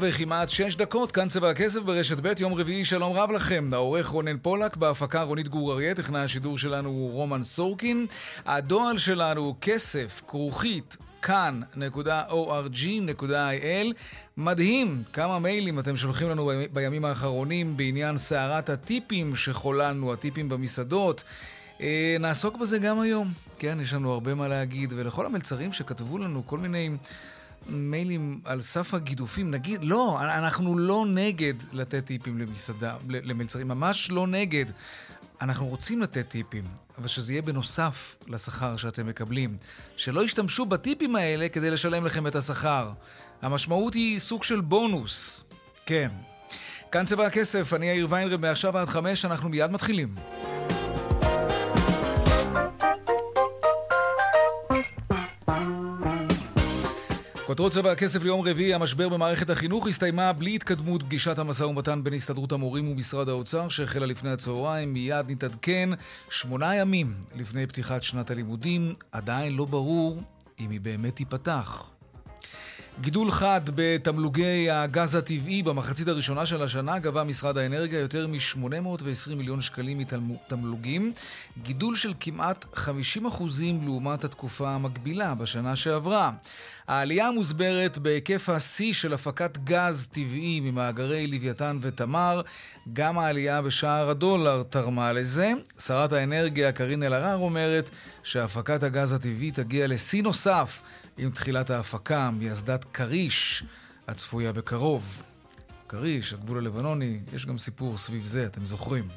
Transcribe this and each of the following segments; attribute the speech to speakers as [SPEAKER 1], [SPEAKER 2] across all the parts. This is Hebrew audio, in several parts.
[SPEAKER 1] וכמעט שש דקות, כאן צבע הכסף ברשת ב', יום רביעי, שלום רב לכם. העורך רונן פולק, בהפקה רונית גור אריה, טכנאי השידור שלנו הוא רומן סורקין. הדואל שלנו הוא כסף, כרוכית, כאן.org.il. מדהים כמה מיילים אתם שולחים לנו בימים האחרונים בעניין סערת הטיפים שחוללנו, הטיפים במסעדות. אה, נעסוק בזה גם היום. כן, יש לנו הרבה מה להגיד, ולכל המלצרים שכתבו לנו כל מיני... מיילים על סף הגידופים, נגיד, לא, אנחנו לא נגד לתת טיפים למסעדה, למלצרים, ממש לא נגד. אנחנו רוצים לתת טיפים, אבל שזה יהיה בנוסף לשכר שאתם מקבלים. שלא ישתמשו בטיפים האלה כדי לשלם לכם את השכר. המשמעות היא סוג של בונוס. כן. כאן צבע הכסף, אני יאיר ויינרב, מעכשיו עד חמש, אנחנו מיד מתחילים. כותרות צבע הכסף ליום רביעי, המשבר במערכת החינוך הסתיימה בלי התקדמות פגישת המשא ומתן בין הסתדרות המורים ומשרד האוצר שהחלה לפני הצהריים. מיד נתעדכן שמונה ימים לפני פתיחת שנת הלימודים. עדיין לא ברור אם היא באמת תיפתח. גידול חד בתמלוגי הגז הטבעי במחצית הראשונה של השנה גבה משרד האנרגיה יותר מ-820 מיליון שקלים מתמלוגים, גידול של כמעט 50% לעומת התקופה המקבילה בשנה שעברה. העלייה מוסברת בהיקף השיא של הפקת גז טבעי ממאגרי לוויתן ותמר, גם העלייה בשער הדולר תרמה לזה. שרת האנרגיה קארין אלהרר אומרת שהפקת הגז הטבעי תגיע לשיא נוסף עם תחילת ההפקה מאסדת כריש הצפויה בקרוב. כריש, הגבול הלבנוני, יש גם סיפור סביב זה, אתם זוכרים.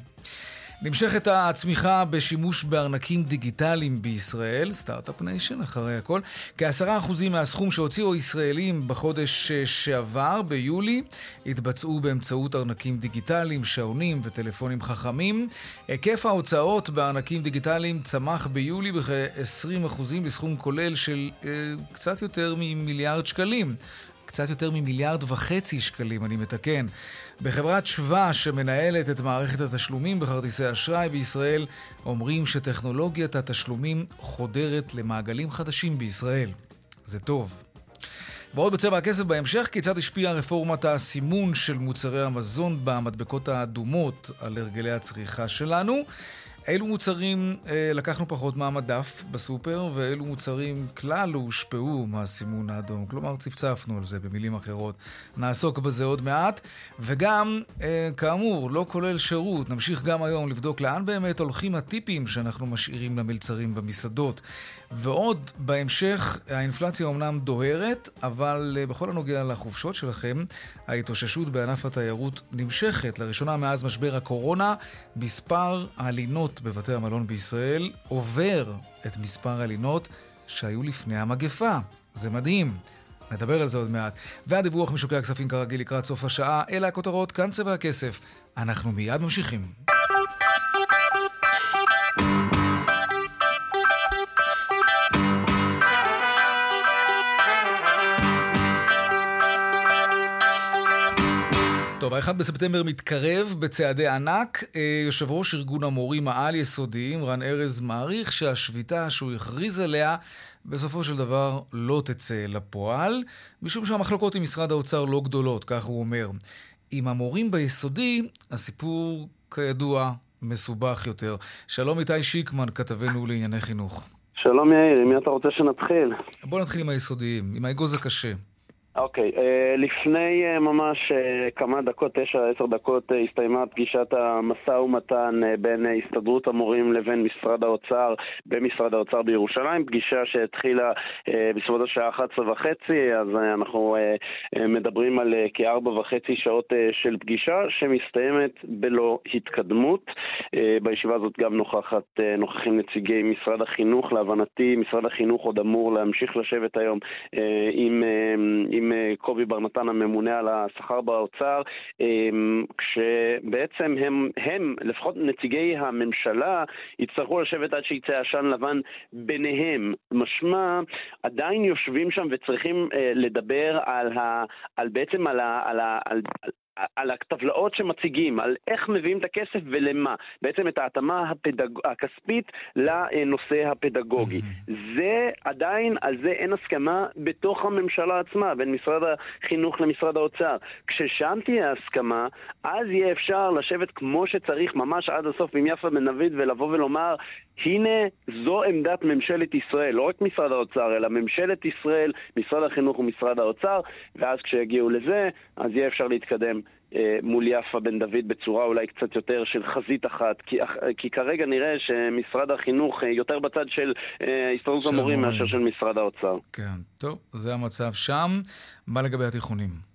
[SPEAKER 1] נמשכת הצמיחה בשימוש בארנקים דיגיטליים בישראל, Start-Up Nation אחרי הכל. כעשרה אחוזים מהסכום שהוציאו הישראלים בחודש שעבר, ביולי, התבצעו באמצעות ארנקים דיגיטליים, שעונים וטלפונים חכמים. היקף ההוצאות בארנקים דיגיטליים צמח ביולי בכ-20 אחוזים לסכום כולל של אה, קצת יותר ממיליארד שקלים. קצת יותר ממיליארד וחצי שקלים, אני מתקן. בחברת שווה שמנהלת את מערכת התשלומים בכרטיסי אשראי בישראל, אומרים שטכנולוגיית התשלומים חודרת למעגלים חדשים בישראל. זה טוב. ועוד בצבע הכסף בהמשך, כיצד השפיעה רפורמת הסימון של מוצרי המזון במדבקות האדומות על הרגלי הצריכה שלנו. אילו מוצרים אה, לקחנו פחות מהמדף בסופר, ואילו מוצרים כלל לא הושפעו מהסימון האדום. כלומר, צפצפנו על זה במילים אחרות. נעסוק בזה עוד מעט. וגם, אה, כאמור, לא כולל שירות. נמשיך גם היום לבדוק לאן באמת הולכים הטיפים שאנחנו משאירים למלצרים במסעדות. ועוד בהמשך, האינפלציה אומנם דוהרת, אבל אה, בכל הנוגע לחופשות שלכם, ההתאוששות בענף התיירות נמשכת. לראשונה מאז משבר הקורונה, מספר הלינות בבתי המלון בישראל עובר את מספר הלינות שהיו לפני המגפה. זה מדהים. נדבר על זה עוד מעט. והדיווח משוקי הכספים כרגיל לקראת סוף השעה, אלה הכותרות, כאן צבע הכסף. אנחנו מיד ממשיכים. טוב, האחד בספטמבר מתקרב בצעדי ענק. אה, יושב ראש ארגון המורים העל-יסודיים, רן ארז, מעריך שהשביתה שהוא הכריז עליה, בסופו של דבר לא תצא לפועל, משום שהמחלוקות עם משרד האוצר לא גדולות, כך הוא אומר. עם המורים ביסודי, הסיפור, כידוע, מסובך יותר. שלום איתי שיקמן, כתבנו לענייני חינוך.
[SPEAKER 2] שלום יאיר, עם מי אתה רוצה שנתחיל?
[SPEAKER 1] בוא נתחיל עם היסודיים, עם האגוז הקשה.
[SPEAKER 2] אוקיי, okay, uh, לפני uh, ממש uh, כמה דקות, תשע, עשר דקות, הסתיימה פגישת המשא ומתן בין הסתדרות המורים לבין משרד האוצר במשרד האוצר בירושלים, פגישה שהתחילה בסביבות השעה 11 וחצי, אז אנחנו מדברים על כארבע וחצי שעות של פגישה שמסתיימת בלא התקדמות. בישיבה הזאת גם נוכחת, נוכחים נציגי משרד החינוך, להבנתי משרד החינוך עוד אמור להמשיך לשבת היום עם... עם אה, קובי בר נתן הממונה על השכר באוצר, אמ, כשבעצם הם, הם, לפחות נציגי הממשלה, יצטרכו לשבת עד שיצא עשן לבן ביניהם. משמע, עדיין יושבים שם וצריכים אה, לדבר על, ה, על בעצם על, ה, על, ה, על, על הטבלאות שמציגים, על איך מביאים את הכסף ולמה. בעצם את ההתאמה הפדג... הכספית לנושא הפדגוגי. Mm-hmm. זה עדיין, על זה אין הסכמה בתוך הממשלה עצמה, בין משרד החינוך למשרד האוצר. כששם תהיה הסכמה, אז יהיה אפשר לשבת כמו שצריך ממש עד הסוף עם יפה בן דוד ולבוא ולומר, הנה זו עמדת ממשלת ישראל, לא רק משרד האוצר, אלא ממשלת ישראל, משרד החינוך ומשרד האוצר, ואז כשיגיעו לזה, אז יהיה אפשר להתקדם אה, מול יפה בן דוד בצורה אולי קצת יותר של חזית אחת, כי, כי כרגע נראה שמשרד החינוך אה, יותר בצד של אה, הסתדרות המורים מאשר של משרד האוצר.
[SPEAKER 1] כן, טוב, זה המצב שם. מה לגבי התיכונים?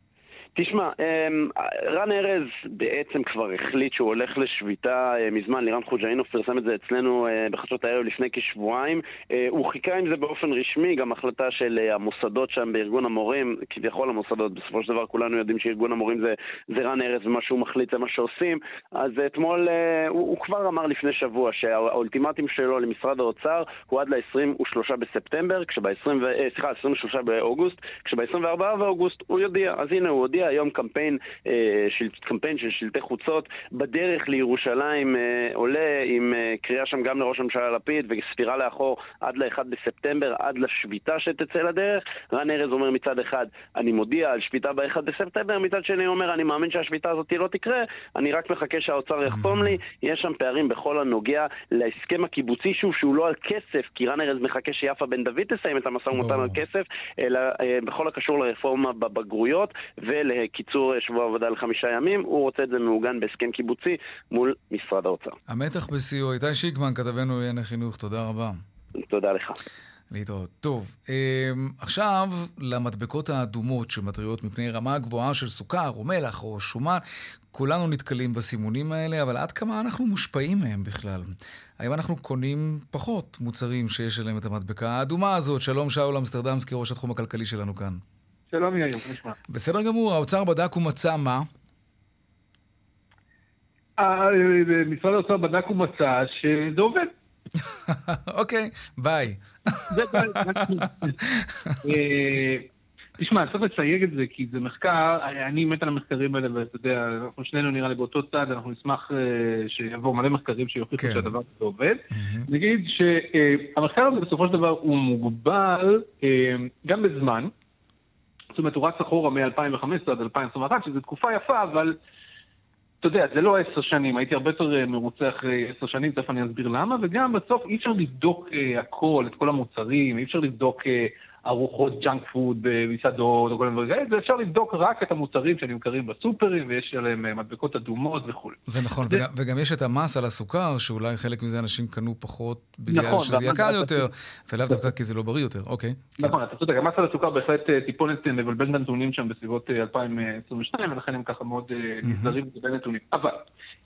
[SPEAKER 2] תשמע, אמ, רן ארז בעצם כבר החליט שהוא הולך לשביתה אה, מזמן, לירן חוג'אינו פרסם את זה אצלנו אה, בחדשות הערב לפני כשבועיים. אה, הוא חיכה עם זה באופן רשמי, גם החלטה של המוסדות שם בארגון המורים, כביכול המוסדות, בסופו של דבר כולנו יודעים שארגון המורים זה, זה רן ארז ומה שהוא מחליט זה מה שעושים. אז אתמול הוא, הוא כבר אמר לפני שבוע שהאולטימטים שלו למשרד האוצר הוא עד ל-23 בספטמבר, כשב-20, סליחה, 23 באוגוסט, כשב-24 באוגוסט הוא יודיע. אז הנה הוא הודיע. היום קמפיין, אה, של, קמפיין של שלטי חוצות בדרך לירושלים אה, עולה עם אה, קריאה שם גם לראש הממשלה לפיד וספירה לאחור עד ל-1 בספטמבר, עד לשביתה שתצא לדרך. רן ארז אומר מצד אחד, אני מודיע על שביתה ב-1 בספטמבר, מצד שני הוא אומר, אני מאמין שהשביתה הזאת לא תקרה, אני רק מחכה שהאוצר יחתום לי. יש שם פערים בכל הנוגע להסכם הקיבוצי, שוב, שהוא לא על כסף, כי רן ארז מחכה שיפה בן דוד תסיים את המשא ומתן על כסף, אלא בכל הקשור לרפורמה בבגרויות ול... קיצור שבוע עבודה לחמישה ימים, הוא רוצה את זה מעוגן בהסכם קיבוצי מול משרד האוצר.
[SPEAKER 1] המתח בשיאו. איתי שיקמן, כתבנו לענייני חינוך, תודה רבה.
[SPEAKER 2] תודה לך.
[SPEAKER 1] להתראות. טוב, אמ, עכשיו למדבקות האדומות שמתריעות מפני רמה גבוהה של סוכר או מלח או שומן. כולנו נתקלים בסימונים האלה, אבל עד כמה אנחנו מושפעים מהם בכלל? האם אנחנו קונים פחות מוצרים שיש עליהם את המדבקה האדומה הזאת? שלום שאול אמסטרדמסקי, ראש התחום הכלכלי שלנו כאן.
[SPEAKER 3] שלום יאיר, נשמע?
[SPEAKER 1] בסדר גמור, האוצר בדק ומצא מה?
[SPEAKER 3] אה, משרד האוצר בדק ומצא שזה עובד.
[SPEAKER 1] אוקיי, ביי.
[SPEAKER 3] אה, תשמע, צריך לצייג את זה, כי זה מחקר, אני מת על המחקרים האלה, ואתה יודע, אנחנו שנינו נראה לי באותו צד, אנחנו נשמח אה, שיבואו מלא מחקרים שיוכיחו כן. שהדבר הזה עובד. נגיד שהמחקר הזה בסופו של דבר הוא מוגבל גם בזמן, זאת אומרת, הוא רץ אחורה מ-2015 עד 2021, שזו תקופה יפה, אבל אתה יודע, זה לא עשר שנים, הייתי הרבה יותר אה, מרוצה אחרי עשר שנים, תכף אני אסביר למה, וגם בסוף אי אפשר לבדוק uh, הכל, את כל המוצרים, אי אפשר לבדוק uh, ארוחות ג'אנק פוד במסעדות או כל מיני דברים כאלה, אפשר לבדוק רק את המוצרים שנמכרים בסופרים ויש עליהם אה, מדבקות אדומות וכו'.
[SPEAKER 1] זה נכון. וגם, וגם יש את המס על הסוכר, שאולי חלק מזה אנשים קנו פחות בגלל נכון, שזה נכון, יקר יותר, ולאו דווקא כי זה לא בריא יותר, אוקיי.
[SPEAKER 3] נכון, אתה צודק, המס על הסוכר בהחלט אה, טיפונת אה, מבלבל את הנתונים שם בסביבות 2022, ולכן הם ככה מאוד נזהרים לגבי נתונים. אבל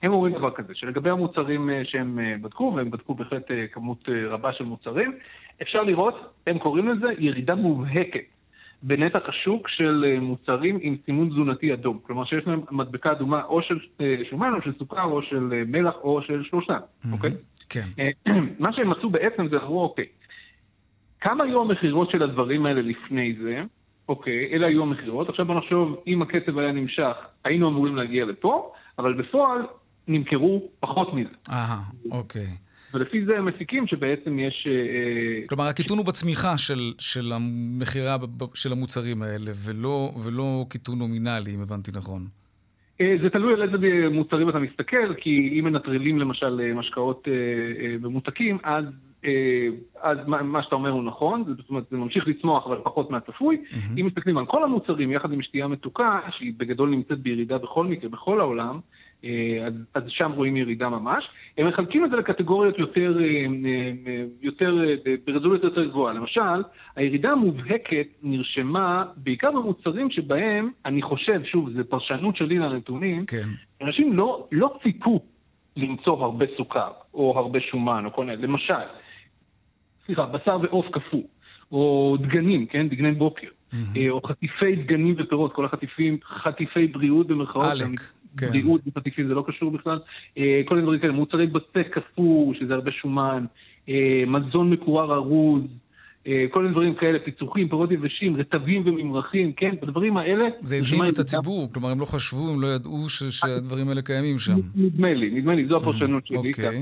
[SPEAKER 3] הם אומרים דבר כזה, שלגבי המוצרים שהם בדקו, והם בדקו בהחלט כמות רבה של מוצרים, אפשר לראות, הם קוראים לזה ירידה מובהקת בנתח השוק של אה, מוצרים עם סימון תזונתי אדום. כלומר שיש להם מדבקה אדומה או של אה, שומן או של סוכר או של אה, מלח או של שלושה, אוקיי?
[SPEAKER 1] כן.
[SPEAKER 3] מה שהם עשו בעצם זה אמרו, אוקיי, כמה היו המכירות של הדברים האלה לפני זה? אוקיי, אלה היו המכירות. עכשיו בוא נחשוב, אם הקצב היה נמשך, היינו אמורים להגיע לפה, אבל בפועל נמכרו פחות מזה.
[SPEAKER 1] אהה, אוקיי.
[SPEAKER 3] ולפי זה הם מסיקים שבעצם יש... אה,
[SPEAKER 1] אה, כלומר, הקיטון הוא בצמיחה של, של המכירה של המוצרים האלה, ולא, ולא קיטון נומינלי, אם הבנתי נכון.
[SPEAKER 3] אה, זה תלוי על איזה מוצרים אתה מסתכל, כי אם מנטרלים למשל משקאות ממותקים, אז אה, אז מה שאתה אומר הוא נכון, זאת אומרת זה ממשיך לצמוח אבל פחות מהצפוי. אם מסתכלים על כל המוצרים יחד עם שתייה מתוקה, שהיא בגדול נמצאת בירידה בכל מקרה, בכל העולם, אה, אז, אז שם רואים ירידה ממש. הם מחלקים את זה לקטגוריות יותר, יותר ברזולוציה יותר גבוהה. למשל, הירידה המובהקת נרשמה בעיקר במוצרים שבהם, אני חושב, שוב, זו פרשנות שלי לנתונים, כן. אנשים לא, לא ציפו למצוא הרבה סוכר, או הרבה שומן, או כל מיני, למשל, סליחה, בשר ועוף קפוא, או דגנים, כן, דגני בוקר, mm-hmm. או חטיפי דגנים ופירות, כל החטיפים, חטיפי בריאות במרכאות.
[SPEAKER 1] עלק, כן.
[SPEAKER 3] בריאות וחטיפים זה לא קשור בכלל. אה, כל מיני דברים כאלה, מוצרי בצק קפוא, שזה הרבה שומן, אה, מזון מקורר ארוז, כל מיני דברים כאלה, פיצוחים, פירות יבשים, רטבים וממרחים, כן, בדברים האלה...
[SPEAKER 1] זה הדהים את הציבור, כלומר הם לא חשבו, הם לא ידעו שהדברים האלה קיימים שם.
[SPEAKER 3] נדמה לי, נדמה לי, זו הפרשנות שלי. אוקיי. אה,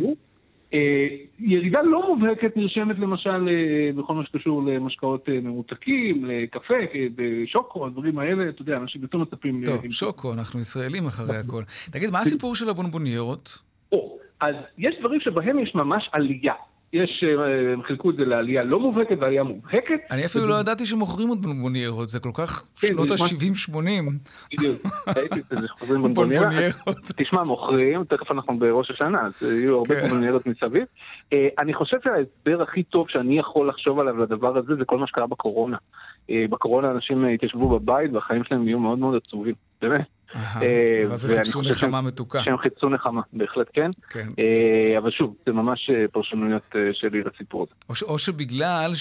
[SPEAKER 3] ירידה לא מובהקת נרשמת למשל אה, בכל מה שקשור למשקאות אה, ממותקים, לקפה, בשוקו, הדברים האלה, אתה יודע, אנשים יותר מצפים...
[SPEAKER 1] טוב, שוקו, אנחנו ישראלים אחרי הכל. תגיד, מה הסיפור של הבונבוניירות?
[SPEAKER 3] אז יש דברים שבהם יש ממש עלייה. יש, אה, הם חילקו את זה לעלייה לא מובהקת ועלייה מובהקת.
[SPEAKER 1] אני אפילו לא ידעתי שמוכרים עוד בונבוניירות, זה כל כך כן, שנות ה-70-80.
[SPEAKER 3] בדיוק, ראיתי את זה, בונבוניירות. תשמע, מוכרים, תכף אנחנו בראש השנה, אז יהיו הרבה כן. בונבוניירות מסביב. אה, אני חושב שההסבר הכי טוב שאני יכול לחשוב עליו לדבר הזה, זה כל מה שקרה בקורונה. אה, בקורונה אנשים התיישבו בבית והחיים שלהם יהיו מאוד מאוד עצובים, באמת.
[SPEAKER 1] אה, ואז הם חיפשו נחמה מתוקה.
[SPEAKER 3] שהם חיפשו נחמה, בהחלט כן. כן. אה, אבל שוב, זה ממש אה, פרשנויות שלי לסיפור
[SPEAKER 1] הזה. או שבגלל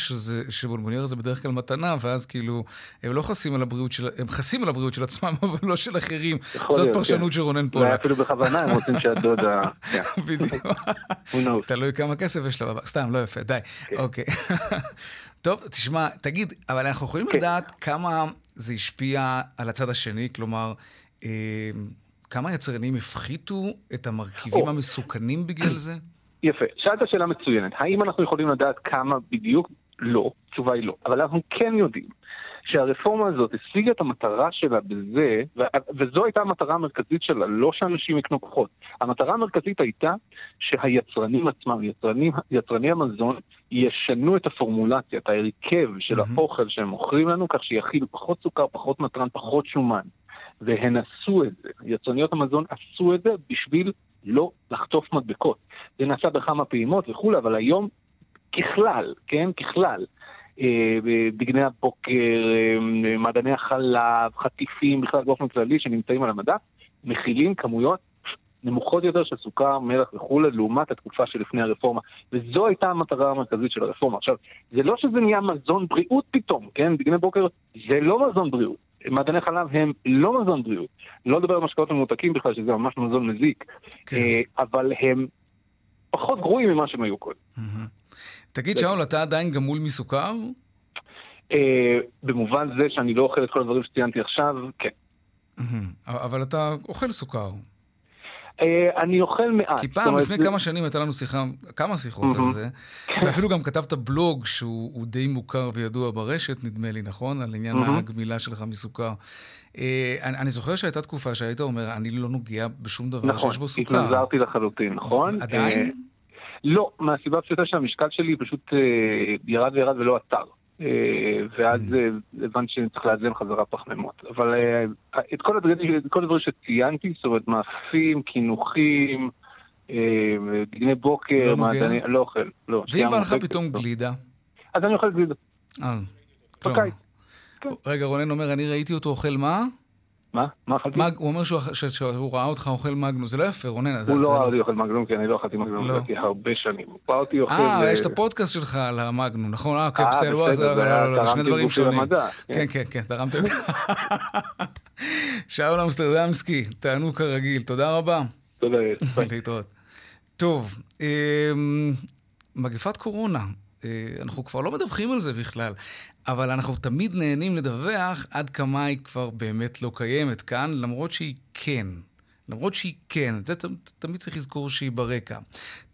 [SPEAKER 1] שבולבונייר זה בדרך כלל מתנה, ואז כאילו, הם לא חסים על הבריאות של, הם חסים על הבריאות של עצמם, אבל לא של אחרים. זאת פרשנות כן. של רונן פולק.
[SPEAKER 3] אפילו בכוונה, הם רוצים שהדוד ה...
[SPEAKER 1] כן. בדיוק. תלוי כמה כסף יש לה סתם, לא יפה, די. אוקיי. טוב, תשמע, תגיד, אבל אנחנו יכולים לדעת כמה זה השפיע על הצד השני? כלומר, אה, כמה יצרנים הפחיתו את המרכיבים או. המסוכנים בגלל זה?
[SPEAKER 3] יפה. שאלת שאלה מצוינת. האם אנחנו יכולים לדעת כמה בדיוק? לא. התשובה היא לא. אבל אנחנו כן יודעים שהרפורמה הזאת השיגה את המטרה שלה בזה, וזו הייתה המטרה המרכזית שלה, לא שאנשים יקנו פחות. המטרה המרכזית הייתה שהיצרנים עצמם, יצרנים, יצרני המזון, ישנו את הפורמולציה, את ההרכב של mm-hmm. האוכל שהם מוכרים לנו, כך שיכיל פחות סוכר, פחות מטרן, פחות שומן. והן עשו את זה, יצרניות המזון עשו את זה בשביל לא לחטוף מדבקות. זה נעשה בכמה פעימות וכולי, אבל היום ככלל, כן, ככלל, אה, דגני הבוקר, אה, מעדני החלב, חטיפים, בכלל באופן כללי שנמצאים על המדף, מכילים כמויות נמוכות יותר של סוכר, מלח וכולי, לעומת התקופה שלפני הרפורמה. וזו הייתה המטרה המרכזית של הרפורמה. עכשיו, זה לא שזה נהיה מזון בריאות פתאום, כן? דגני בוקר זה לא מזון בריאות. מעדני חלב הם לא מזון בריאות. לא לדבר על משקאות ממותקים בכלל, שזה ממש מזון מזיק. כן. אה, אבל הם פחות גרועים ממה שהם היו קודם.
[SPEAKER 1] תגיד, שאול, אתה עדיין גמול מסוכר?
[SPEAKER 3] אה, במובן זה שאני לא אוכל את כל הדברים שציינתי עכשיו, כן.
[SPEAKER 1] אבל אתה אוכל סוכר.
[SPEAKER 3] אה, אני אוכל מעט.
[SPEAKER 1] כי פעם, לפני כמה שנים הייתה לנו שיחה, כמה שיחות על זה, כן. ואפילו גם כתבת בלוג שהוא די מוכר וידוע ברשת, נדמה לי, נכון? על עניין הגמילה שלך מסוכר. אה, אני זוכר שהייתה תקופה שהיית אומר, אני לא נוגע בשום דבר
[SPEAKER 3] נכון,
[SPEAKER 1] שיש בו סוכר.
[SPEAKER 3] נכון, התנזרתי לחלוטין, נכון?
[SPEAKER 1] עדיין?
[SPEAKER 3] לא, מהסיבה הפשוטה שהמשקל שלי פשוט ירד וירד ולא עצר. אה, ואז mm. אה, הבנתי שאני צריך לאזן חזרה פחמימות. אבל אה, את כל הדברים שציינתי, זאת אומרת מאפים, קינוחים, דגני בוקר,
[SPEAKER 1] לא
[SPEAKER 3] מעדני, לא אוכל. לא,
[SPEAKER 1] ואם בא לך פתאום גלידה?
[SPEAKER 3] אז אני אוכל גלידה.
[SPEAKER 1] אה, בקיץ. רגע, רונן אומר, אני ראיתי אותו אוכל מה?
[SPEAKER 3] מה? מה אכלתי?
[SPEAKER 1] הוא אומר שהוא ראה אותך אוכל מגנום, זה לא יפה, רונן.
[SPEAKER 3] הוא לא ראה אותי אוכל מגנום, כי אני לא אכלתי מגנום, זה לא. הרבה שנים. הוא ראה אותי אוכל...
[SPEAKER 1] אה, יש את הפודקאסט שלך על המגנום, נכון? אה, אוקיי, בסדר, זה שני דברים שונים. כן, כן, כן, תרמת את זה. שאול אמסטרדמסקי, תענו כרגיל, תודה רבה.
[SPEAKER 3] תודה,
[SPEAKER 1] להתראות. טוב, אמ, מגפת קורונה. אה, אנחנו כבר לא מדווחים על זה בכלל, אבל אנחנו תמיד נהנים לדווח עד כמה היא כבר באמת לא קיימת כאן, למרות שהיא כן. למרות שהיא כן, זה ת, תמיד צריך לזכור שהיא ברקע.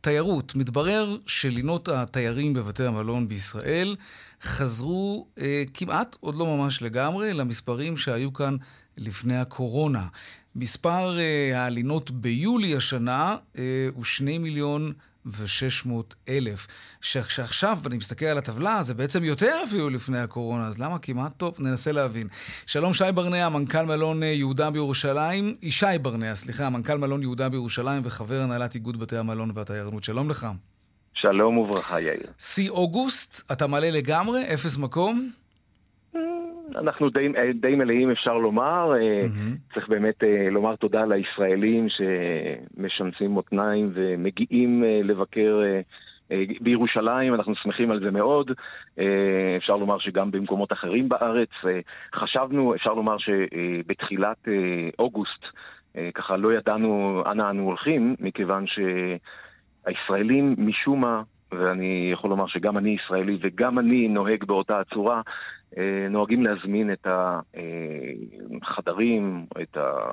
[SPEAKER 1] תיירות, מתברר שלינות התיירים בבתי המלון בישראל חזרו אה, כמעט, עוד לא ממש לגמרי, למספרים שהיו כאן לפני הקורונה. מספר אה, הלינות ביולי השנה אה, הוא שני מיליון אלף. שעכשיו, אני מסתכל על הטבלה, זה בעצם יותר אפילו לפני הקורונה, אז למה כמעט טוב? ננסה להבין. שלום שי ברנע, מנכ"ל מלון אה, יהודה בירושלים, ישי ברנע, סליחה, מנכ"ל מלון יהודה בירושלים וחבר הנהלת איגוד בתי המלון והתיירנות. שלום לך.
[SPEAKER 4] שלום וברכה, יאיר.
[SPEAKER 1] שיא אוגוסט, אתה מלא לגמרי, אפס מקום?
[SPEAKER 4] אנחנו די, די מלאים, אפשר לומר. Mm-hmm. צריך באמת אה, לומר תודה לישראלים שמשנסים מותניים ומגיעים אה, לבקר בירושלים, אנחנו שמחים על זה מאוד. אפשר לומר שגם במקומות אחרים בארץ. חשבנו, אפשר לומר שבתחילת אוגוסט, ככה לא ידענו אנה אנו הולכים, מכיוון שהישראלים משום מה ואני יכול לומר שגם אני ישראלי וגם אני נוהג באותה הצורה, אה, נוהגים להזמין את החדרים, את, ה,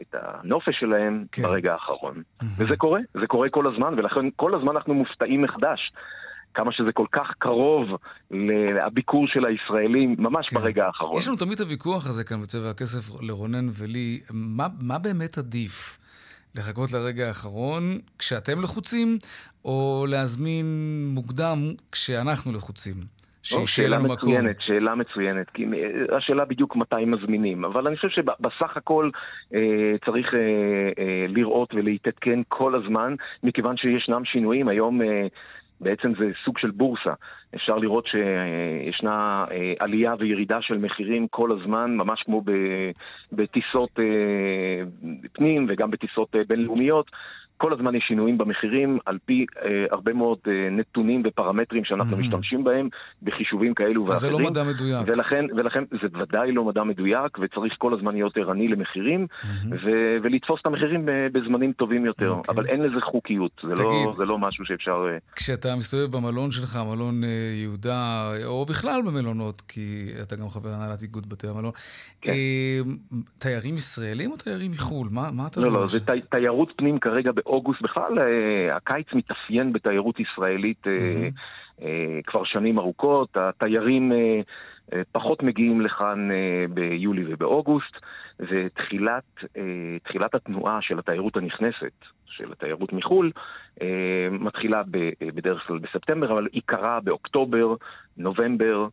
[SPEAKER 4] את הנופש שלהם כן. ברגע האחרון. Mm-hmm. וזה קורה, זה קורה כל הזמן, ולכן כל הזמן אנחנו מופתעים מחדש. כמה שזה כל כך קרוב לביקור של הישראלים, ממש כן. ברגע האחרון.
[SPEAKER 1] יש לנו תמיד את הוויכוח הזה כאן בצבע הכסף לרונן ולי, מה, מה באמת עדיף? לחכות לרגע האחרון כשאתם לחוצים, או להזמין מוקדם כשאנחנו לחוצים?
[SPEAKER 4] שאלה מצוינת, שאלה מצוינת, כי השאלה בדיוק מתי מזמינים, אבל אני חושב שבסך הכל אה, צריך אה, אה, לראות ולהתעדכן כל הזמן, מכיוון שישנם שינויים, היום אה, בעצם זה סוג של בורסה. אפשר לראות שישנה אה, עלייה וירידה של מחירים כל הזמן, ממש כמו בטיסות אה, פנים וגם בטיסות אה, בינלאומיות. כל הזמן יש שינויים במחירים על פי אה, הרבה מאוד אה, נתונים ופרמטרים שאנחנו mm-hmm. משתמשים בהם בחישובים כאלו ואחרים. אז
[SPEAKER 1] זה לא מדע מדויק.
[SPEAKER 4] ולכן, ולכן זה ודאי לא מדע מדויק, וצריך כל הזמן להיות ערני למחירים, mm-hmm. ו- ולתפוס את המחירים בזמנים טובים יותר. Okay. אוקיי. אבל אין לזה חוקיות, זה, לא- תגיד, לא, זה לא משהו שאפשר... אה,
[SPEAKER 1] כשאתה מסתובב במלון שלך, מלון אה, יהודה, או בכלל במלונות, כי אתה גם חבר הנהלת איגוד בתי המלון, כן. אה, תיירים ישראלים או תיירים מחו"ל? מה, מה אתה
[SPEAKER 4] לא, לא, זה תי, תיירות פנים כרגע באוגוסט בכלל, אה, הקיץ מתאפיין בתיירות ישראלית mm-hmm. כבר שנים ארוכות, התיירים פחות מגיעים לכאן ביולי ובאוגוסט, ותחילת התנועה של התיירות הנכנסת, של התיירות מחו"ל, מתחילה בדרך כלל בספטמבר, אבל עיקרה באוקטובר, נובמבר,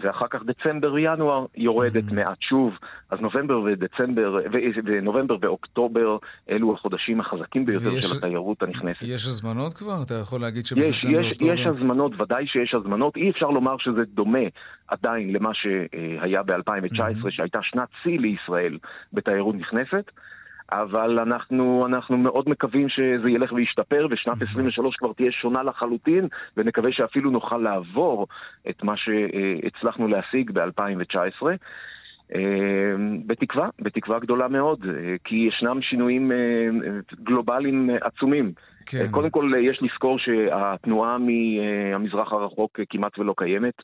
[SPEAKER 4] ואחר כך דצמבר וינואר יורדת mm-hmm. מעט שוב. אז נובמבר ודצמבר, ונובמבר ואוקטובר אלו החודשים החזקים ביותר ויש, של התיירות הנכנסת.
[SPEAKER 1] יש הזמנות כבר? אתה יכול להגיד שבספטמבר
[SPEAKER 4] יש, יש, יש הזמנות, ודאי שיש הזמנות. אי אפשר לומר שזה דומה עדיין למה שהיה ב-2019, mm-hmm. שהייתה שנת שיא לישראל בתיירות נכנסת. אבל אנחנו, אנחנו מאוד מקווים שזה ילך וישתפר, ושנת 23 כבר תהיה שונה לחלוטין, ונקווה שאפילו נוכל לעבור את מה שהצלחנו להשיג ב-2019. בתקווה, בתקווה גדולה מאוד, כי ישנם שינויים אה, גלובליים עצומים. כן. קודם כל, יש לזכור שהתנועה מהמזרח הרחוק כמעט ולא קיימת.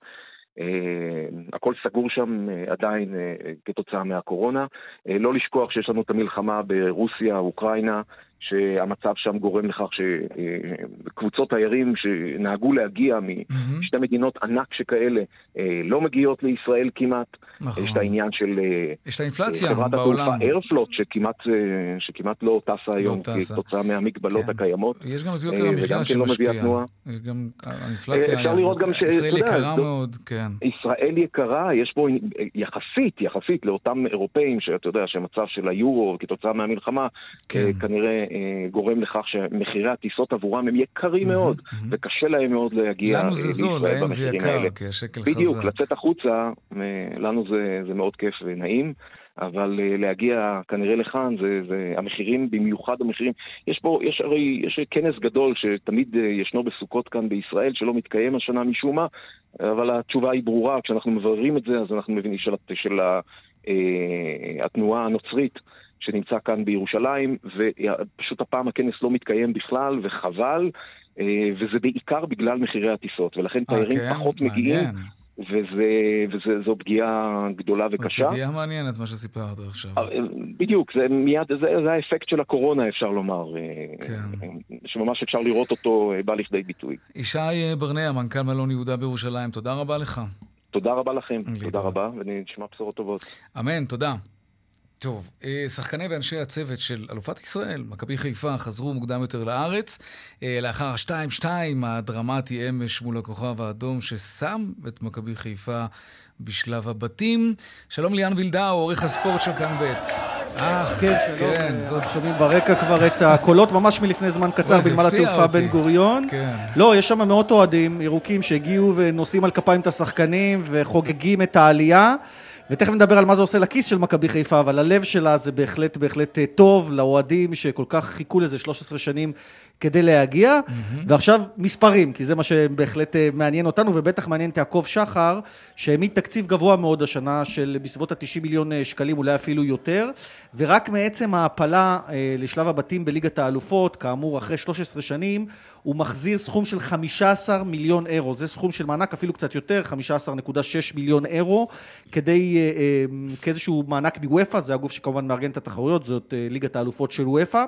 [SPEAKER 4] אה, הכל סגור שם אה, עדיין אה, כתוצאה מהקורונה. לא לשכוח שיש לנו את המלחמה ברוסיה, אוקראינה, שהמצב שם גורם לכך שקבוצות תיירים שנהגו להגיע משתי מדינות ענק שכאלה לא מגיעות לישראל כמעט. נכון. יש את העניין של
[SPEAKER 1] יש את האינפלציה
[SPEAKER 4] חברת בעולם. התעופה איירפלוט שכמעט, שכמעט לא טסה היום לא כתוצאה מהמגבלות כן. הקיימות.
[SPEAKER 1] יש גם את יוקר המחיה
[SPEAKER 4] כן
[SPEAKER 1] שמשפיע.
[SPEAKER 4] לא
[SPEAKER 1] גם האינפלציה, אפשר לראות גם ש... ישראל יקרה מאוד, כן.
[SPEAKER 4] ישראל יקרה, יש פה יחסית, יחסית לאותם אירופאים, שאתה יודע שהמצב של היורו כתוצאה מהמלחמה, כן. כנראה אה, גורם לכך שמחירי הטיסות עבורם הם יקרים מאוד, וקשה להם מאוד להגיע
[SPEAKER 1] לנו זה זול, להם זה יקר, כי השקל חזק.
[SPEAKER 4] בדיוק, לצאת החוצה, אה, לנו זה, זה מאוד כיף ונעים. אבל uh, להגיע כנראה לכאן, זה, זה המחירים, במיוחד המחירים, יש פה, יש הרי, יש כנס גדול שתמיד uh, ישנו בסוכות כאן בישראל, שלא מתקיים השנה משום מה, אבל התשובה היא ברורה, כשאנחנו מבררים את זה, אז אנחנו מבינים של, של, של uh, התנועה הנוצרית. שנמצא כאן בירושלים, ופשוט הפעם הכנס לא מתקיים בכלל, וחבל, אה, וזה בעיקר בגלל מחירי הטיסות, ולכן תיירים okay, כן? פחות מעניין. מגיעים. וזה, וזו פגיעה גדולה וקשה.
[SPEAKER 1] פגיעה מעניינת מה שסיפרת עכשיו. אה,
[SPEAKER 4] בדיוק, זה מיד, זה, זה האפקט של הקורונה אפשר לומר, אה, כן. שממש אפשר לראות אותו בא לכדי ביטוי.
[SPEAKER 1] ישי ברנע, מנכ"ל מלון יהודה בירושלים, תודה רבה לך.
[SPEAKER 4] תודה רבה לכם, תודה רבה, ונשמע בשורות טובות.
[SPEAKER 1] אמן, תודה. טוב, אה, שחקני ואנשי הצוות של אלופת ישראל, מכבי חיפה, חזרו מוקדם יותר לארץ. אה, לאחר ה-2-2 הדרמטי אמש מול הכוכב האדום ששם את מכבי חיפה בשלב הבתים. שלום ליאן וילדאו, עורך הספורט של כאן ב'.
[SPEAKER 5] אך, כן, שלום. כן, זאת... שומעים ברקע כבר את הקולות ממש מלפני זמן קצר בנמל התעופה בן גוריון. כן. לא, יש שם מאות אוהדים ירוקים שהגיעו ונושאים על כפיים את השחקנים וחוגגים את העלייה. ותכף נדבר על מה זה עושה לכיס של מכבי חיפה, אבל הלב שלה זה בהחלט בהחלט אה, טוב לאוהדים שכל כך חיכו לזה 13 שנים כדי להגיע. Mm-hmm. ועכשיו מספרים, כי זה מה שבהחלט אה, מעניין אותנו, ובטח מעניין את יעקב שחר, שהעמיד תקציב גבוה מאוד השנה של בסביבות ה-90 מיליון אה, שקלים, אולי אפילו יותר, ורק מעצם ההעפלה לשלב הבתים בליגת האלופות, כאמור אחרי 13 שנים, הוא מחזיר סכום של 15 מיליון אירו. זה סכום של מענק אפילו קצת יותר, 15.6 מיליון אירו, כדי, אה, אה, כאיזשהו מענק מוופא, זה הגוף שכמובן מארגן את התחרויות, זאת אה, ליגת האלופות של וופא.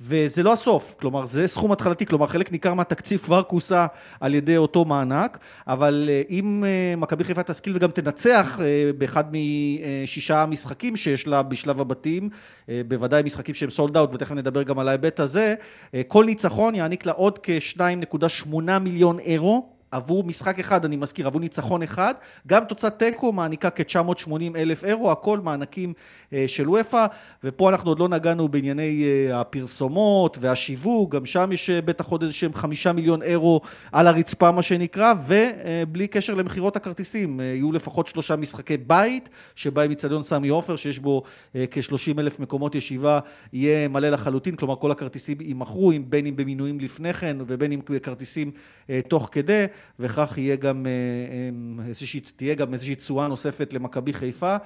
[SPEAKER 5] וזה לא הסוף, כלומר זה סכום התחלתי, כלומר חלק ניכר מהתקציב כבר כוסה על ידי אותו מענק, אבל אה, אם מכבי חיפה תשכיל וגם תנצח באחד משישה משחקים שיש לה בשלב הבתים, בוודאי משחקים שהם סולד אאוט, ותכף נדבר גם על ההיבט הזה, כל ניצחון יעניק לה עוד כ-2.8 מיליון אירו. עבור משחק אחד, אני מזכיר, עבור ניצחון אחד, גם תוצאת תיקו מעניקה כ-980 אלף אירו, הכל מענקים אה, של וופא, ופה אנחנו עוד לא נגענו בענייני אה, הפרסומות והשיווק, גם שם יש אה, בטח עוד איזה שהם חמישה מיליון אירו על הרצפה, מה שנקרא, ובלי קשר למכירות הכרטיסים, יהיו לפחות שלושה משחקי בית, שבהם איצטדיון סמי עופר, שיש בו כ-30 אלף מקומות ישיבה, יהיה מלא לחלוטין, כלומר כל הכרטיסים יימכרו, בין אם במינויים לפני כן ובין אם בכרטיסים תוך כדי. וכך יהיה גם, אה, אה, איזושהי, תהיה גם איזושהי תשואה נוספת למכבי חיפה,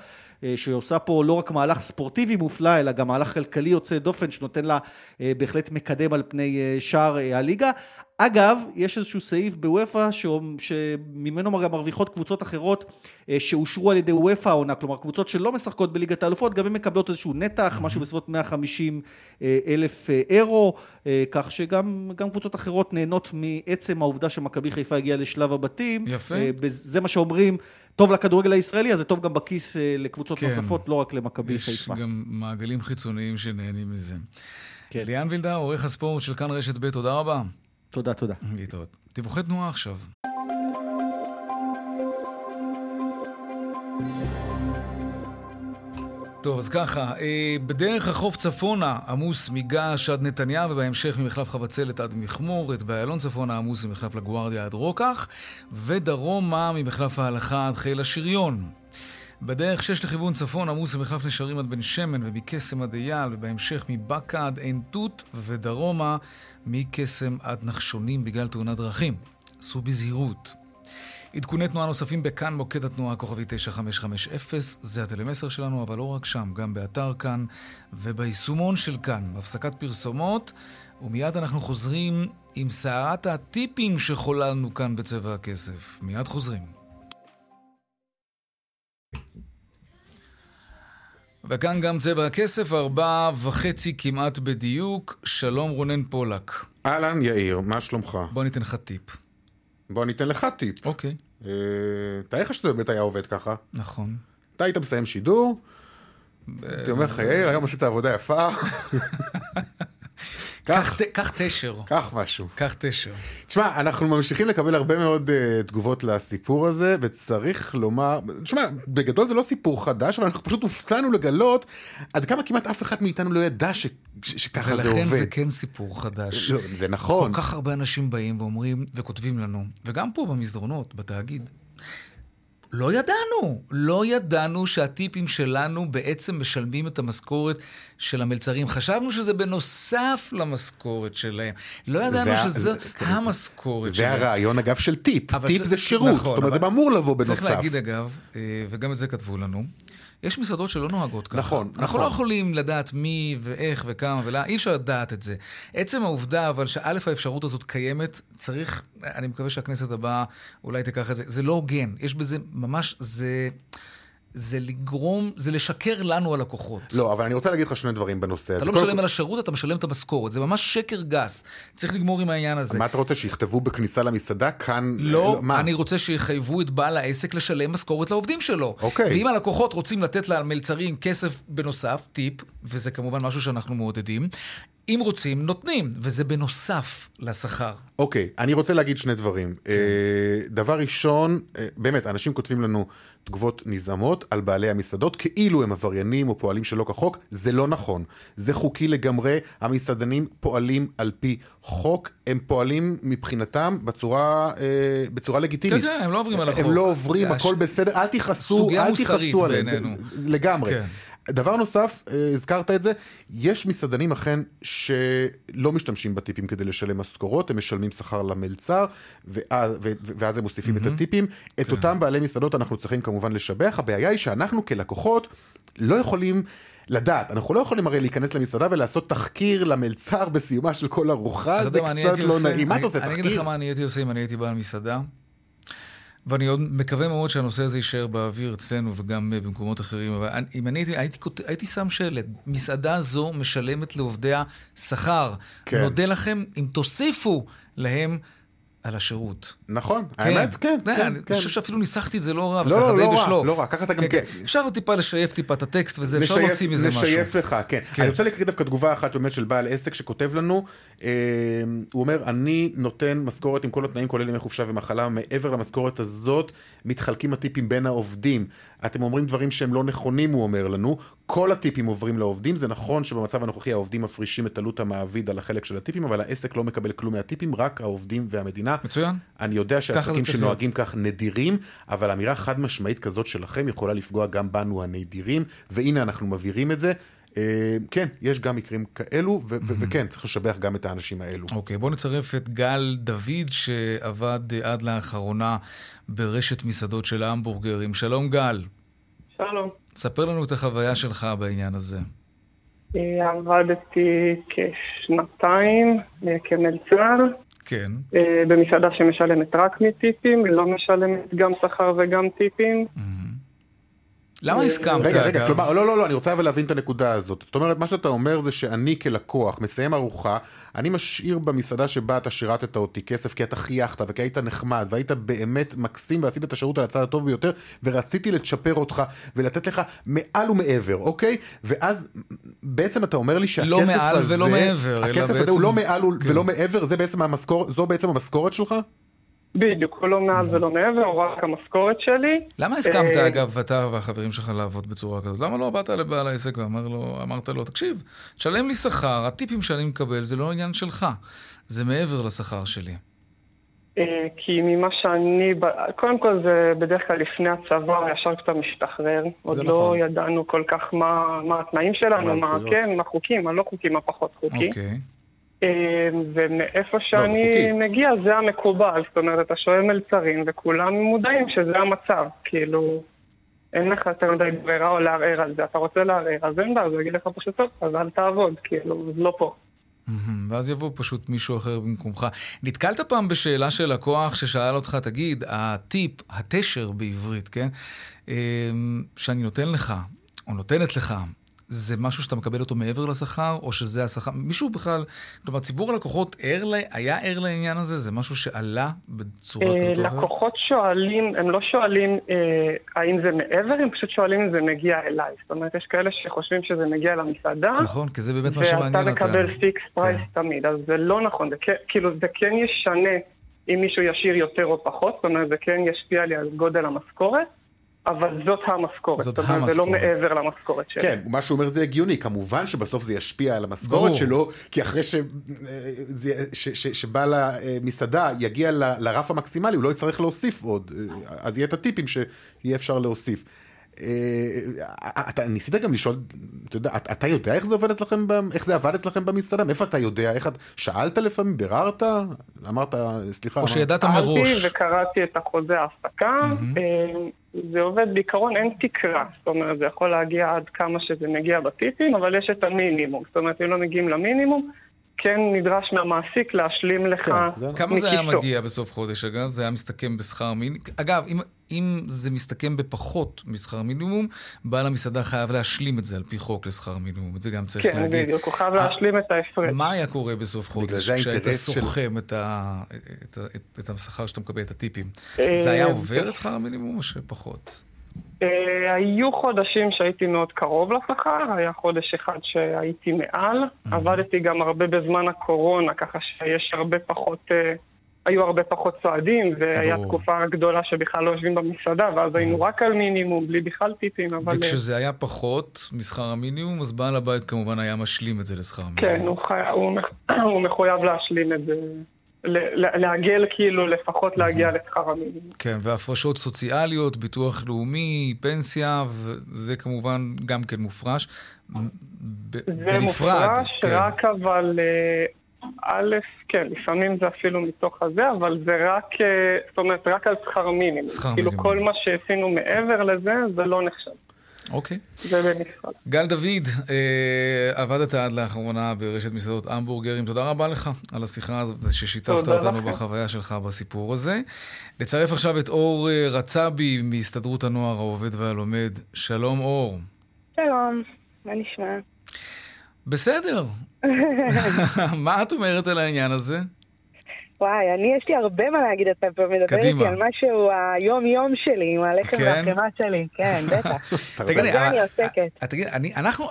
[SPEAKER 5] אה, שעושה פה לא רק מהלך ספורטיבי מופלא, אלא גם מהלך כלכלי יוצא דופן, שנותן לה בהחלט מקדם על פני שאר הליגה. אגב, יש איזשהו סעיף בוופא שממנו גם מרוויחות קבוצות אחרות שאושרו על ידי וופא העונה, כלומר קבוצות שלא משחקות בליגת האלופות, גם הן מקבלות איזשהו נתח, משהו בסביבות 150 אלף אירו, כך שגם קבוצות אחרות נהנות מעצם העובדה שמכבי חיפה הגיעה לשלב הבתים.
[SPEAKER 1] יפה.
[SPEAKER 5] זה מה שאומרים. טוב לכדורגל הישראלי, אז זה טוב גם בכיס אה, לקבוצות כן. נוספות, לא רק למכבי חיפה.
[SPEAKER 1] יש גם מעגלים חיצוניים שנהנים מזה. כן. ליאן וילדה, עורך הספורט של כאן רשת ב', תודה רבה.
[SPEAKER 5] תודה, תודה.
[SPEAKER 1] להתראות. דיווחי תנועה עכשיו. טוב, אז ככה, אה, בדרך החוף צפונה עמוס מגעש עד נתניה, ובהמשך ממחלף חבצלת עד מכמורת, באיילון צפונה עמוס ממחלף לגוארדיה עד רוקח, ודרומה ממחלף ההלכה עד חיל השריון. בדרך 6 לכיוון צפון עמוס ממחלף נשרים עד בן שמן ומקסם עד אייל, ובהמשך מבאקה עד עין תות, ודרומה מקסם עד נחשונים בגלל תאונת דרכים. עשו בזהירות. עדכוני תנועה נוספים בכאן, מוקד התנועה כוכבי 9550, זה הטלמסר שלנו, אבל לא רק שם, גם באתר כאן וביישומון של כאן. הפסקת פרסומות, ומיד אנחנו חוזרים עם סערת הטיפים שחוללנו כאן בצבע הכסף. מיד חוזרים. וכאן גם צבע הכסף, ארבע וחצי כמעט בדיוק. שלום רונן פולק.
[SPEAKER 6] אהלן יאיר, מה שלומך?
[SPEAKER 1] בוא ניתן לך טיפ.
[SPEAKER 6] בוא ניתן לך טיפ.
[SPEAKER 1] אוקיי.
[SPEAKER 6] אה, תאר לך שזה באמת היה עובד ככה.
[SPEAKER 1] נכון.
[SPEAKER 6] אתה היית מסיים שידור, הייתי אומר לך, יאיר, היום עשית עבודה יפה.
[SPEAKER 1] קח תשר.
[SPEAKER 6] קח משהו.
[SPEAKER 1] קח תשר.
[SPEAKER 6] תשמע, אנחנו ממשיכים לקבל הרבה מאוד uh, תגובות לסיפור הזה, וצריך לומר, תשמע, בגדול זה לא סיפור חדש, אבל אנחנו פשוט הופתענו לגלות עד כמה כמעט אף אחד מאיתנו לא ידע ש, ש, שככה זה עובד.
[SPEAKER 1] ולכן זה כן סיפור חדש.
[SPEAKER 6] לא, זה נכון.
[SPEAKER 1] כל כך הרבה אנשים באים ואומרים וכותבים לנו, וגם פה במסדרונות, בתאגיד. לא ידענו, לא ידענו שהטיפים שלנו בעצם משלמים את המשכורת של המלצרים. חשבנו שזה בנוסף למשכורת שלהם. לא ידענו שזו המשכורת
[SPEAKER 6] זה
[SPEAKER 1] שלהם.
[SPEAKER 6] זה הרעיון, אגב, של טיפ. טיפ זה שירות, נכון, זאת אומרת, זה אמור לבוא בנוסף.
[SPEAKER 1] צריך להגיד, אגב, אה, וגם את זה כתבו לנו, יש מסעדות שלא נוהגות ככה.
[SPEAKER 6] נכון,
[SPEAKER 1] אנחנו
[SPEAKER 6] נכון.
[SPEAKER 1] אנחנו לא יכולים לדעת מי ואיך וכמה ולמה, אי אפשר לדעת את זה. עצם העובדה, אבל שא' האפשרות הזאת קיימת, צריך, אני מקווה שהכנסת הבאה אולי תיקח את זה, זה לא הוגן. יש בזה ממש, זה... זה לגרום, זה לשקר לנו הלקוחות.
[SPEAKER 6] לא, אבל אני רוצה להגיד לך שני דברים בנושא הזה.
[SPEAKER 1] אתה לא משלם על השירות, אתה משלם את המשכורת. זה ממש שקר גס. צריך לגמור עם העניין הזה.
[SPEAKER 6] מה אתה רוצה, שיכתבו בכניסה למסעדה כאן?
[SPEAKER 1] לא, מה? אני רוצה שיחייבו את בעל העסק לשלם משכורת לעובדים שלו.
[SPEAKER 6] אוקיי.
[SPEAKER 1] ואם הלקוחות רוצים לתת למלצרים כסף בנוסף, טיפ, וזה כמובן משהו שאנחנו מעודדים, אם רוצים, נותנים, וזה בנוסף לשכר.
[SPEAKER 6] אוקיי, אני רוצה להגיד שני דברים. כן. דבר ראשון, באמת, אנשים כותבים לנו תגובות נזעמות על בעלי המסעדות, כאילו הם עבריינים או פועלים שלא כחוק. זה לא נכון. זה חוקי לגמרי. המסעדנים פועלים על פי חוק. הם פועלים מבחינתם בצורה, אה, בצורה לגיטימית.
[SPEAKER 1] כן, כן, הם לא עוברים על החוק.
[SPEAKER 6] הם לא עוברים, הכל בסדר. אל תכעסו, אל תכעסו עליהם. לגמרי. כן. דבר נוסף, הזכרת את זה, יש מסעדנים אכן שלא משתמשים בטיפים כדי לשלם משכורות, הם משלמים שכר למלצר, ואז, ואז הם מוסיפים mm-hmm. את הטיפים. את כן. אותם בעלי מסעדות אנחנו צריכים כמובן לשבח, הבעיה היא שאנחנו כלקוחות לא יכולים... לדעת, אנחנו לא יכולים הרי להיכנס למסעדה ולעשות תחקיר למלצר בסיומה של כל ארוחה, זה קצת לא נעים. מה אתה עושה, תחקיר?
[SPEAKER 1] אני אגיד לך מה אני הייתי עושה אם אני הייתי בעל מסעדה. ואני עוד מקווה מאוד שהנושא הזה יישאר באוויר אצלנו וגם במקומות אחרים, אבל אם אני הייתי, הייתי, הייתי שם שלט, מסעדה זו משלמת לעובדיה שכר. כן. נודה לכם אם תוסיפו להם על השירות.
[SPEAKER 6] נכון, כן. האמת, כן,
[SPEAKER 1] כן,
[SPEAKER 6] כן.
[SPEAKER 1] אני
[SPEAKER 6] כן.
[SPEAKER 1] חושב שאפילו ניסחתי את זה לא רע,
[SPEAKER 6] לא,
[SPEAKER 1] וככה
[SPEAKER 6] לא,
[SPEAKER 1] די
[SPEAKER 6] לא
[SPEAKER 1] בשלוף.
[SPEAKER 6] לא רע, ככה אתה גם כן.
[SPEAKER 1] כן. אפשר טיפה לשייף טיפה את הטקסט וזה, אפשר להוציא מזה משהו.
[SPEAKER 6] לשייף לך, כן. כן. אני רוצה להקריא דווקא תגובה אחת באמת של בעל עסק שכותב לנו, אה, הוא אומר, אני נותן משכורת עם כל התנאים, כולל ימי חופשה ומחלה, מעבר למשכורת הזאת, מתחלקים הטיפים בין העובדים. אתם אומרים דברים שהם לא נכונים, הוא אומר לנו. כל הטיפים עוברים לעובדים. זה נכון שבמצב הנוכחי העובדים מפרישים את עלות המעביד על החלק של הטיפים, אבל העסק לא מקבל כלום מהטיפים, רק העובדים והמדינה.
[SPEAKER 1] מצוין.
[SPEAKER 6] אני יודע שעסקים שנוהגים כך נדירים, אבל אמירה חד משמעית כזאת שלכם יכולה לפגוע גם בנו הנדירים, והנה אנחנו מבהירים את זה. כן, יש גם מקרים כאלו, וכן, צריך לשבח גם את האנשים האלו.
[SPEAKER 1] אוקיי, בואו נצרף את גל דוד, שעבד עד לאחרונה ברשת מסעדות של ההמבורגרים. שלום גל.
[SPEAKER 7] שלום.
[SPEAKER 1] ספר לנו את החוויה שלך בעניין הזה.
[SPEAKER 7] עבדתי כשנתיים כמלצר.
[SPEAKER 1] כן.
[SPEAKER 7] במסעדה שמשלמת רק מטיפים, לא משלמת גם שכר וגם טיפים. Mm-hmm.
[SPEAKER 1] למה הסכמת?
[SPEAKER 6] רגע, רגע, כלומר, לא, לא, לא, אני רוצה אבל להבין את הנקודה הזאת. זאת אומרת, מה שאתה אומר זה שאני כלקוח מסיים ארוחה, אני משאיר במסעדה שבה אתה שירתת אותי כסף כי אתה חייכת וכי היית נחמד והיית באמת מקסים ועשית את השירות על הצד הטוב ביותר ורציתי לצ'פר אותך ולתת לך מעל ומעבר, אוקיי? ואז בעצם אתה אומר לי שהכסף
[SPEAKER 1] לא
[SPEAKER 6] הזה...
[SPEAKER 1] לא מעל ולא מעבר.
[SPEAKER 6] הכסף הזה בעצם... הוא לא מעל כן. ולא מעבר, זה בעצם המשכור... זו בעצם המשכורת שלך?
[SPEAKER 7] בדיוק, הוא לא מעל ולא מעבר, הוא רק המשכורת שלי.
[SPEAKER 1] למה הסכמת, אגב, אתה והחברים שלך לעבוד בצורה כזאת? למה לא באת לבעל העסק ואמרת לו, תקשיב, תשלם לי שכר, הטיפים שאני מקבל זה לא עניין שלך, זה מעבר לשכר שלי.
[SPEAKER 7] כי ממה שאני, קודם כל זה בדרך כלל לפני הצבא, ישר קצת משתחרר. עוד לא ידענו כל כך מה התנאים שלנו, מה כן, מה חוקים, מה לא חוקים, מה פחות חוקים.
[SPEAKER 1] אוקיי.
[SPEAKER 7] ומאיפה שאני מגיע זה המקובל, זאת אומרת, אתה שואל מלצרים וכולם מודעים שזה המצב, כאילו, אין לך יותר מדי ברירה או לערער על זה, אתה רוצה לערער, אז אין בעיה, אז הוא יגיד לך פשוט טוב, אז אל תעבוד, כאילו, לא פה.
[SPEAKER 1] ואז יבוא פשוט מישהו אחר במקומך. נתקלת פעם בשאלה של לקוח ששאל אותך, תגיד, הטיפ, התשר בעברית, כן? שאני נותן לך, או נותנת לך, זה משהו שאתה מקבל אותו מעבר לשכר, או שזה השכר? מישהו בכלל, כלומר, ציבור הלקוחות ער, היה ער לעניין הזה? זה משהו שעלה בצורה כזאת או אחרת?
[SPEAKER 7] לקוחות שואלים, הם לא שואלים אה, האם זה מעבר, הם פשוט שואלים אם זה מגיע אליי. זאת אומרת, יש כאלה שחושבים שזה מגיע למסעדה.
[SPEAKER 1] נכון, כי זה באמת מה שמעניין
[SPEAKER 7] אותם. ואתה מקבל fix price כן. תמיד, אז זה לא נכון. זה כן, כאילו, זה כן ישנה אם מישהו ישיר יותר או פחות, זאת אומרת, זה כן ישפיע לי על גודל המשכורת. אבל זאת המשכורת, זאת המשכורת, ולא מעבר למשכורת שלי.
[SPEAKER 6] כן, מה שהוא אומר זה הגיוני, כמובן שבסוף זה ישפיע על המשכורת שלו, כי אחרי ש... ש... ש... שבעל המסעדה יגיע ל... לרף המקסימלי, הוא לא יצטרך להוסיף עוד, אז יהיה את הטיפים שיהיה אפשר להוסיף. אתה ניסית גם לשאול, אתה יודע, אתה יודע איך זה עובד אצלכם, איך זה עבד אצלכם במסעדה? מאיפה אתה יודע? איך את... שאלת לפעמים? ביררת? אמרת, סליחה.
[SPEAKER 1] או שידעת מראש.
[SPEAKER 7] שאלתי וקראתי את החוזה ההפסקה. זה עובד בעיקרון, אין תקרה. זאת אומרת, זה יכול להגיע עד כמה שזה מגיע בטיפים, אבל יש את המינימום. זאת אומרת, אם לא מגיעים למינימום, כן נדרש מהמעסיק להשלים לך
[SPEAKER 1] כן, מכיסו. כמה זה היה מגיע בסוף חודש, אגב? זה היה מסתכם בשכר מינימום? אגב, אם, אם זה מסתכם בפחות משכר מינימום, בעל המסעדה חייב להשלים את זה על פי חוק לשכר מינימום. את זה גם צריך
[SPEAKER 7] כן,
[SPEAKER 1] להגיד.
[SPEAKER 7] כן, בדיוק, הוא חייב להשלים את ההפרש.
[SPEAKER 1] מה היה קורה בסוף חודש, כשהיית סוכם את, ה... את, את, את השכר שאתה מקבל, את הטיפים? זה היה עובר את שכר המינימום או שפחות?
[SPEAKER 7] Uh, היו חודשים שהייתי מאוד קרוב לשכר, היה חודש אחד שהייתי מעל. Mm-hmm. עבדתי גם הרבה בזמן הקורונה, ככה שיש הרבה פחות, uh, היו הרבה פחות צועדים, והיה ברור. תקופה גדולה שבכלל לא יושבים במסעדה, ואז היינו רק על מינימום, בלי בכלל טיפים, אבל...
[SPEAKER 1] וכשזה היה פחות משכר המינימום, אז בעל הבית כמובן היה משלים את זה לשכר המינימום.
[SPEAKER 7] כן, הוא, חי... הוא, הוא מחויב להשלים את זה. לעגל כאילו, לפחות להגיע לשכר המינימום.
[SPEAKER 1] כן, והפרשות סוציאליות, ביטוח לאומי, פנסיה, וזה כמובן גם כן מופרש.
[SPEAKER 7] זה מופרש, כן. רק אבל... אה, א', כן, לפעמים זה אפילו מתוך הזה, אבל זה רק, אה, זאת אומרת, רק על שכר מינימום. שכר כאילו מינימום. כל מה שעשינו מעבר לזה, זה לא נחשב.
[SPEAKER 1] אוקיי.
[SPEAKER 7] זה בנפרד.
[SPEAKER 1] גל דוד, אה, עבדת עד לאחרונה ברשת מסעדות המבורגרים. תודה רבה לך על השיחה הזאת ששיתפת אותנו לכם. בחוויה שלך בסיפור הזה. נצרף עכשיו את אור אה, רצבי מהסתדרות הנוער העובד והלומד. שלום אור.
[SPEAKER 8] שלום, מה נשמע?
[SPEAKER 1] בסדר. מה את אומרת על העניין הזה?
[SPEAKER 8] וואי, אני יש לי הרבה מה להגיד, אתה פה מדבר איתי על משהו היום-יום שלי, עם הלחם כן? והחמאה שלי, כן, בטח. תגידי, אני עוסקת.
[SPEAKER 1] תגיד,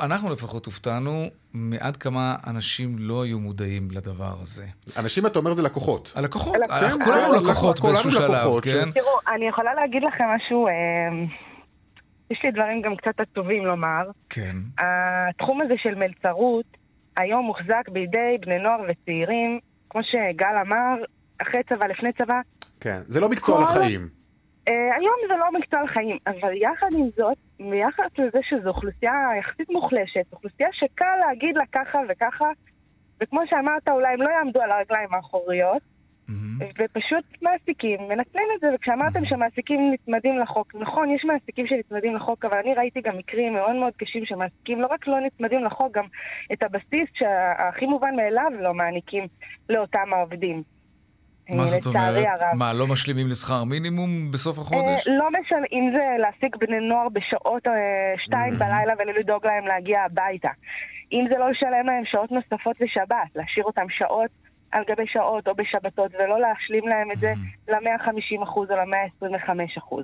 [SPEAKER 1] אנחנו לפחות הופתענו מעד כמה אנשים לא היו מודעים לדבר הזה.
[SPEAKER 6] אנשים, אתה אומר, זה לקוחות.
[SPEAKER 1] הלקוחות, כולנו לקוחות באיזשהו שלב, כן?
[SPEAKER 8] תראו, אני יכולה להגיד לכם משהו... אמ, יש לי דברים גם קצת עצובים לומר.
[SPEAKER 1] כן.
[SPEAKER 8] התחום הזה של מלצרות היום מוחזק בידי בני נוער וצעירים כמו שגל אמר, אחרי צבא, לפני צבא.
[SPEAKER 6] כן, זה לא מקצוע כל... לחיים.
[SPEAKER 8] Uh, היום זה לא מקצוע לחיים, אבל יחד עם זאת, ביחד לזה שזו אוכלוסייה יחסית מוחלשת, אוכלוסייה שקל להגיד לה ככה וככה, וכמו שאמרת, אולי הם לא יעמדו על הרגליים האחוריות, mm-hmm. ופשוט מעסיקים, מנצלים את זה, וכשאמרתם mm-hmm. שמעסיקים נצמדים לחוק, נכון, יש מעסיקים שנצמדים לחוק, אבל אני ראיתי גם מקרים מאוד מאוד קשים שמעסיקים לא רק לא נצמדים לחוק, גם את הבסיס שהכי מובן מאליו לא מעניקים לאותם העובדים.
[SPEAKER 1] מה זאת אומרת? הרב. מה, לא משלימים לשכר מינימום בסוף החודש?
[SPEAKER 8] אה, לא משנה, אם זה להעסיק בני נוער בשעות אה, שתיים mm-hmm. בלילה ולדאוג להם להגיע הביתה. אם זה לא לשלם להם שעות נוספות לשבת, להשאיר אותם שעות על גבי שעות או בשבתות, ולא להשלים להם את זה mm-hmm. ל-150% או ל-125%.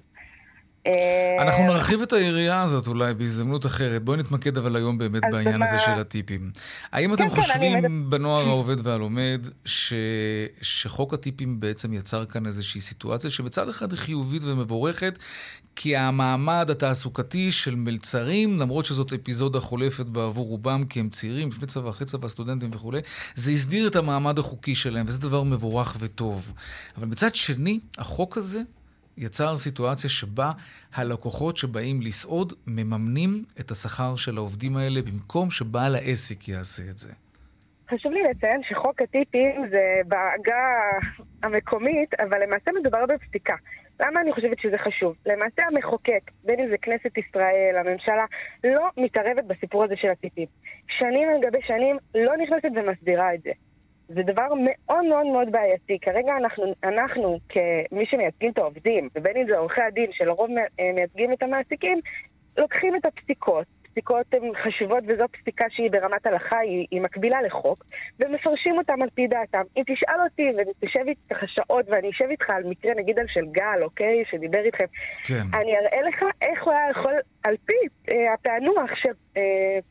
[SPEAKER 1] אה, אנחנו נרחיב את היריעה הזאת אולי בהזדמנות אחרת. בואי נתמקד אבל היום באמת בעניין. הזה של הטיפים. האם אתם כן, כן חושבים בנוער העובד והלומד. שחוק הטיפים בעצם יצר כאן איזושהי סיטואציה שבצד אחד היא חיובית ומבורכת, כי המעמד התעסוקתי של מלצרים, למרות שזאת אפיזודה חולפת בעבור רובם, כי הם צעירים, לפני צבא, אחרי צבא, סטודנטים וכולי, זה הסדיר את המעמד החוקי שלהם, וזה דבר מבורך וטוב. אבל מצד שני, החוק הזה יצר סיטואציה שבה הלקוחות שבאים לסעוד מממנים את השכר של העובדים האלה במקום שבעל העסק יעשה את זה.
[SPEAKER 8] חשוב לי לציין שחוק הטיפים זה בעגה המקומית, אבל למעשה מדובר בפסיקה. למה אני חושבת שזה חשוב? למעשה המחוקק, בין אם זה כנסת ישראל, הממשלה, לא מתערבת בסיפור הזה של הטיפים. שנים על גבי שנים לא נכנסת ומסדירה את זה. זה דבר מאוד מאוד מאוד בעייתי. כרגע אנחנו, אנחנו כמי שמייצגים את העובדים, ובין אם זה עורכי הדין שלרוב מייצגים את המעסיקים, לוקחים את הפסיקות, פסיקות הן חשובות וזו פסיקה שהיא ברמת הלכה, היא, היא מקבילה לחוק, ומפרשים אותם על פי דעתם. אם תשאל אותי ותשב איתך שעות ואני אשב איתך על מקרה, נגיד על של גל, אוקיי, שדיבר איתכם,
[SPEAKER 1] כן.
[SPEAKER 8] אני אראה לך איך הוא היה יכול, על פי אה, הפענוח של אה,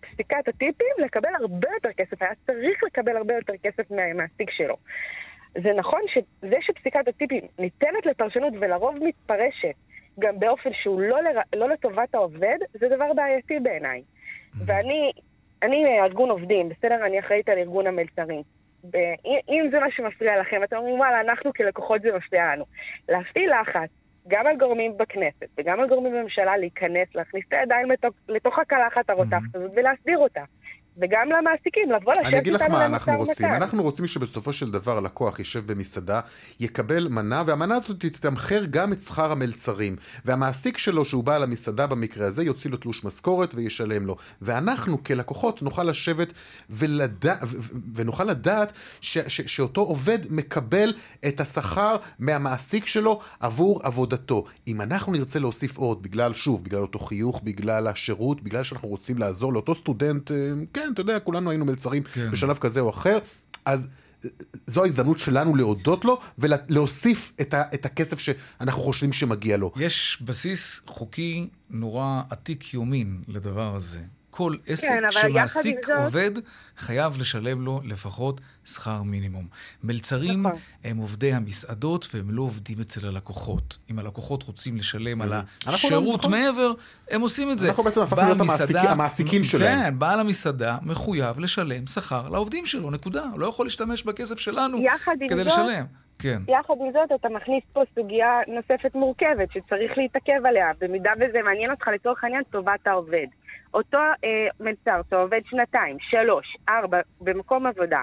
[SPEAKER 8] פסיקת הטיפים, לקבל הרבה יותר כסף. היה צריך לקבל הרבה יותר כסף מהמעסיק שלו. זה נכון שזה שפסיקת הטיפים ניתנת לפרשנות ולרוב מתפרשת גם באופן שהוא לא, ל... לא לטובת העובד, זה דבר בעייתי בעיניי. ואני, אני ארגון עובדים, בסדר? אני אחראית על ארגון המלצרים. אם זה מה שמפריע לכם, אתם אומרים, וואלה, אנחנו כלקוחות זה מפריע לנו. להפעיל לחץ, גם על גורמים בכנסת וגם על גורמים בממשלה להיכנס, להכניס את הידיים לתוך, לתוך הקלחת הרותחת הזאת ולהסדיר אותה. וגם למעסיקים, לבוא לשבת
[SPEAKER 6] איתנו למשא ומתן. אני אגיד לך מה אנחנו רוצים. אנחנו רוצים שבסופו של דבר לקוח יישב במסעדה, יקבל מנה, והמנה הזאת תתמחר גם את שכר המלצרים. והמעסיק שלו, שהוא בא למסעדה במקרה הזה, יוציא לו תלוש משכורת וישלם לו. ואנחנו כלקוחות נוכל לשבת ולדע... ונוכל לדעת ש... ש... שאותו עובד מקבל את השכר מהמעסיק שלו עבור עבודתו. אם אנחנו נרצה להוסיף עוד, בגלל, שוב, בגלל אותו חיוך, בגלל השירות, בגלל שאנחנו רוצים לעזור לאותו סטודנט, אה, כן, אתה יודע, כולנו היינו מלצרים כן. בשלב כזה או אחר, אז אה, זו ההזדמנות שלנו להודות לו ולהוסיף את, ה, את הכסף שאנחנו חושבים שמגיע לו.
[SPEAKER 1] יש בסיס חוקי נורא עתיק יומין לדבר הזה. כל עסק כן, שמעסיק זאת... עובד חייב לשלם לו לפחות שכר מינימום. מלצרים נכון. הם עובדי המסעדות והם לא עובדים אצל הלקוחות. אם הלקוחות רוצים לשלם על mm-hmm. השירות נכון. מעבר, הם עושים את זה.
[SPEAKER 6] אנחנו בעצם הפכנו להיות המעסיק, המעסיקים שלהם.
[SPEAKER 1] כן, בעל המסעדה מחויב לשלם שכר לעובדים שלו, נקודה. הוא לא יכול להשתמש בכסף שלנו כדי זאת, לשלם. כן.
[SPEAKER 8] יחד עם זאת, אתה מכניס פה סוגיה נוספת מורכבת שצריך להתעכב עליה. במידה וזה מעניין אותך לצורך העניין, טובת העובד. אותו אה, מלצר שעובד שנתיים, שלוש, ארבע, במקום עבודה,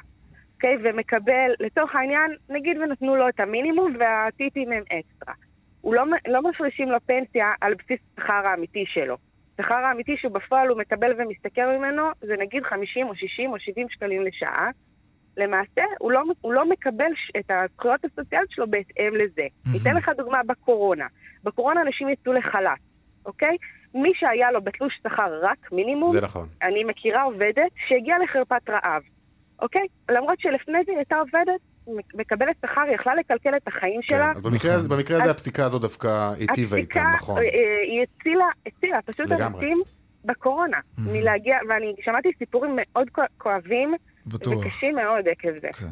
[SPEAKER 8] אוקיי? ומקבל, לצורך העניין, נגיד ונתנו לו את המינימום והטיפים הם אקסטרה. הוא לא, לא מפרישים לו פנסיה על בסיס השכר האמיתי שלו. השכר האמיתי שבפועל הוא מקבל ומשתכר ממנו זה נגיד 50 או 60 או 70 שקלים לשעה. למעשה, הוא לא, הוא לא מקבל את הזכויות הסוציאליות שלו בהתאם לזה. Mm-hmm. ניתן לך דוגמה בקורונה. בקורונה אנשים יצאו לחל"ת, אוקיי? מי שהיה לו בתלוש שכר רק מינימום,
[SPEAKER 6] זה נכון.
[SPEAKER 8] אני מכירה עובדת שהגיעה לחרפת רעב, אוקיי? למרות שלפני זה היא הייתה עובדת, מקבלת שכר, יכלה לקלקל את החיים כן, שלה.
[SPEAKER 6] אז במקרה, אז במקרה הזה הפסיקה הזו דווקא היטיבה איתם, נכון.
[SPEAKER 8] הפסיקה, אה, היא הצילה, הצילה, פשוט אנשים בקורונה, mm-hmm. מלהגיע, ואני שמעתי סיפורים מאוד כואבים, בטוח. וקשים מאוד עקב זה. כן.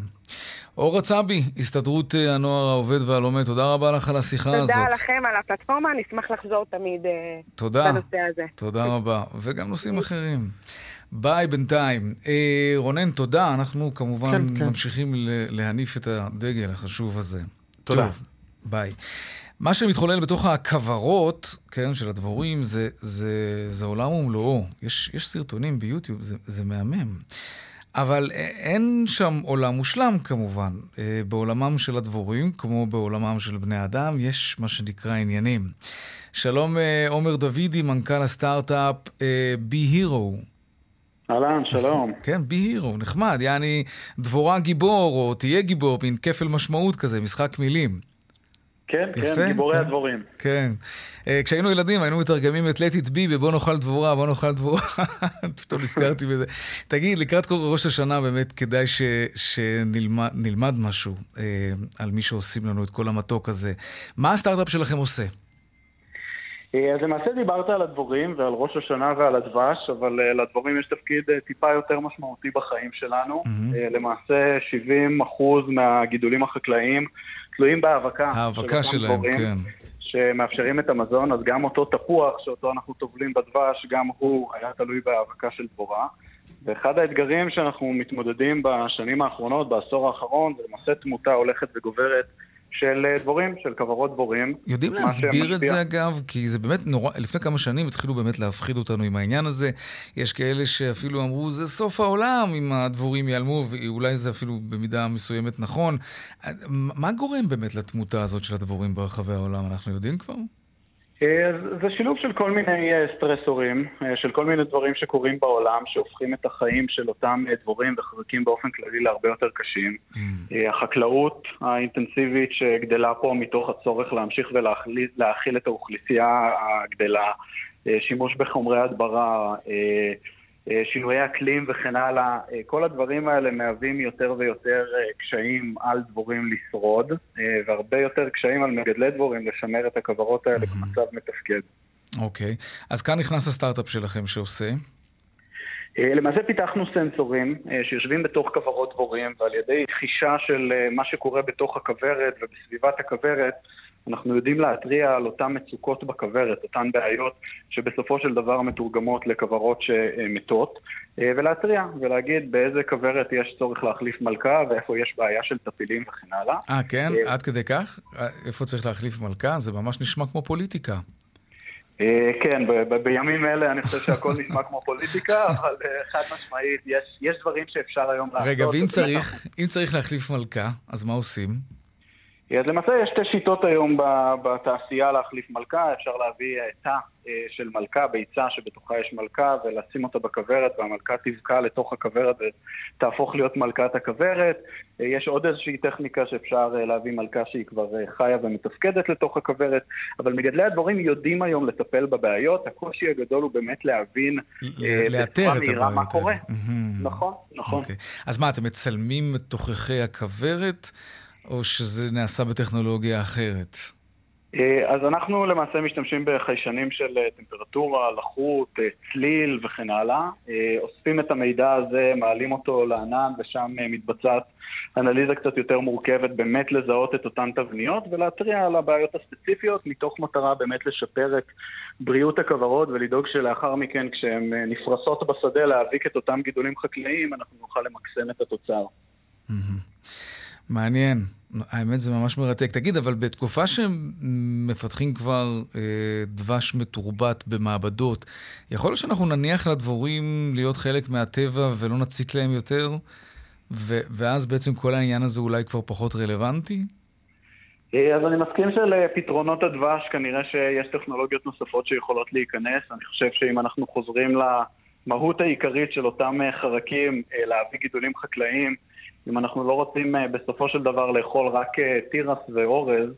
[SPEAKER 1] אורה צבי, הסתדרות אה, הנוער העובד והלומד, תודה רבה לך על השיחה
[SPEAKER 8] תודה
[SPEAKER 1] הזאת.
[SPEAKER 8] תודה לכם על הפלטפורמה, נשמח לחזור תמיד אה, תודה, בנושא הזה.
[SPEAKER 1] תודה רבה, וגם נושאים אחרים. ביי בינתיים. אה, רונן, תודה. אנחנו כמובן כן, כן. ממשיכים להניף את הדגל החשוב הזה.
[SPEAKER 6] תודה.
[SPEAKER 1] טוב, ביי. מה שמתחולל בתוך הכוורות, כן, של הדבורים, זה, זה, זה עולם ומלואו. יש, יש סרטונים ביוטיוב, זה, זה מהמם. אבל אין שם עולם מושלם כמובן. בעולמם של הדבורים, כמו בעולמם של בני אדם, יש מה שנקרא עניינים. שלום עומר דוידי, מנכ"ל הסטארט-אפ בי הירו.
[SPEAKER 9] אהלן, שלום.
[SPEAKER 1] כן, בי הירו, נחמד. יעני דבורה גיבור, או תהיה גיבור, מין כפל משמעות כזה, משחק מילים.
[SPEAKER 9] כן, כן יפה, כן, גיבורי כן, הדבורים.
[SPEAKER 1] כן. Uh, כשהיינו ילדים היינו מתרגמים את let it be ובוא נאכל דבורה, בוא נאכל דבורה. פתאום נזכרתי בזה. תגיד, לקראת ראש השנה באמת כדאי ש, שנלמד משהו uh, על מי שעושים לנו את כל המתוק הזה. מה הסטארט-אפ שלכם עושה?
[SPEAKER 9] אה, אז למעשה דיברת על הדבורים ועל ראש השנה ועל הדבש, אבל לדבורים יש תפקיד טיפה יותר משמעותי בחיים שלנו. Mm-hmm. למעשה 70% מהגידולים החקלאיים תלויים בהאבקה.
[SPEAKER 1] ההאבקה של שלהם, דבורים, כן.
[SPEAKER 9] שמאפשרים את המזון, אז גם אותו תפוח שאותו אנחנו טובלים בדבש, גם הוא היה תלוי בהאבקה של דבורה. ואחד האתגרים שאנחנו מתמודדים בשנים האחרונות, בעשור האחרון, זה למעשה תמותה הולכת וגוברת של אה, דבורים, של כוורות דבורים.
[SPEAKER 1] יודעים להסביר את זה אגב? כי זה באמת נורא, לפני כמה שנים התחילו באמת להפחיד אותנו עם העניין הזה. יש כאלה שאפילו אמרו, זה סוף העולם אם הדבורים ייעלמו, ואולי זה אפילו במידה מסוימת נכון. מה גורם באמת לתמותה הזאת של הדבורים ברחבי העולם? אנחנו יודעים כבר?
[SPEAKER 9] אה, זה שילוב של כל מיני אה, סטרסורים, אה, של כל מיני דברים שקורים בעולם, שהופכים את החיים של אותם דבורים וחזקים באופן כללי להרבה יותר קשים. Mm. החקלאות האינטנסיבית שגדלה פה מתוך הצורך להמשיך ולהאכיל את האוכלוסייה הגדלה, שימוש בחומרי הדברה, שינויי אקלים וכן הלאה, אה, כל הדברים האלה מהווים יותר ויותר אה, קשיים על דבורים לשרוד, והרבה יותר קשיים על מגדלי דבורים לשמר את הכוורות האלה mm-hmm. במצב מתפקד.
[SPEAKER 1] אוקיי, okay. אז כאן נכנס הסטארט-אפ שלכם שעושה?
[SPEAKER 9] למעשה פיתחנו סנסורים שיושבים בתוך כוורות דבורים ועל ידי חישה של מה שקורה בתוך הכוורת ובסביבת הכוורת אנחנו יודעים להתריע על אותן מצוקות בכוורת, אותן בעיות שבסופו של דבר מתורגמות לכוורות שמתות, אה, ולהתריע ולהגיד באיזה כוורת יש צורך להחליף מלכה ואיפה יש בעיה של טפילים וכן הלאה.
[SPEAKER 1] אה, כן? אה, עד כדי כך? איפה צריך להחליף מלכה? זה ממש נשמע כמו פוליטיקה.
[SPEAKER 9] אה, כן, בימים אלה אני חושב שהכל נשמע כמו פוליטיקה, אבל אה, חד משמעית, יש דברים שאפשר היום לעשות.
[SPEAKER 1] רגע, ואם צריך, אם צריך להחליף מלכה, אז מה עושים?
[SPEAKER 9] אז למעשה יש שתי שיטות היום בתעשייה להחליף מלכה, אפשר להביא תא אה, של מלכה, ביצה שבתוכה יש מלכה, ולשים אותה בכוורת, והמלכה תבקע לתוך הכוורת ותהפוך להיות מלכת הכוורת. אה, יש עוד איזושהי טכניקה שאפשר אה, להביא מלכה שהיא כבר חיה ומתפקדת לתוך הכוורת, אבל מגדלי הדבורים יודעים היום לטפל בבעיות, הקושי הגדול הוא באמת להבין
[SPEAKER 1] בצורה מהירה
[SPEAKER 9] מה קורה. נכון, נכון. אוקיי.
[SPEAKER 1] אז מה, אתם מצלמים תוככי הכוורת? או שזה נעשה בטכנולוגיה אחרת?
[SPEAKER 9] אה, אז אנחנו למעשה משתמשים בחיישנים של אה, טמפרטורה, לחות, אה, צליל וכן הלאה. אוספים את המידע הזה, מעלים אותו לענן ושם מתבצעת אנליזה קצת יותר מורכבת באמת לזהות את אותן תבניות ולהתריע על הבעיות הספציפיות מתוך מטרה באמת לשפר את בריאות הכוורות ולדאוג שלאחר מכן כשהן נפרסות בשדה להאביק את אותם גידולים חקלאיים אנחנו נוכל למקסם את התוצר.
[SPEAKER 1] מעניין. האמת זה ממש מרתק. תגיד, אבל בתקופה שמפתחים כבר אה, דבש מתורבת במעבדות, יכול להיות שאנחנו נניח לדבורים להיות חלק מהטבע ולא נציק להם יותר, ו- ואז בעצם כל העניין הזה אולי כבר פחות רלוונטי?
[SPEAKER 9] אה, אז אני מסכים שלפתרונות הדבש כנראה שיש טכנולוגיות נוספות שיכולות להיכנס. אני חושב שאם אנחנו חוזרים למהות העיקרית של אותם חרקים, אה, להביא גידולים חקלאיים, אם אנחנו לא רוצים אה, בסופו של דבר לאכול רק אה, תירס ואורז,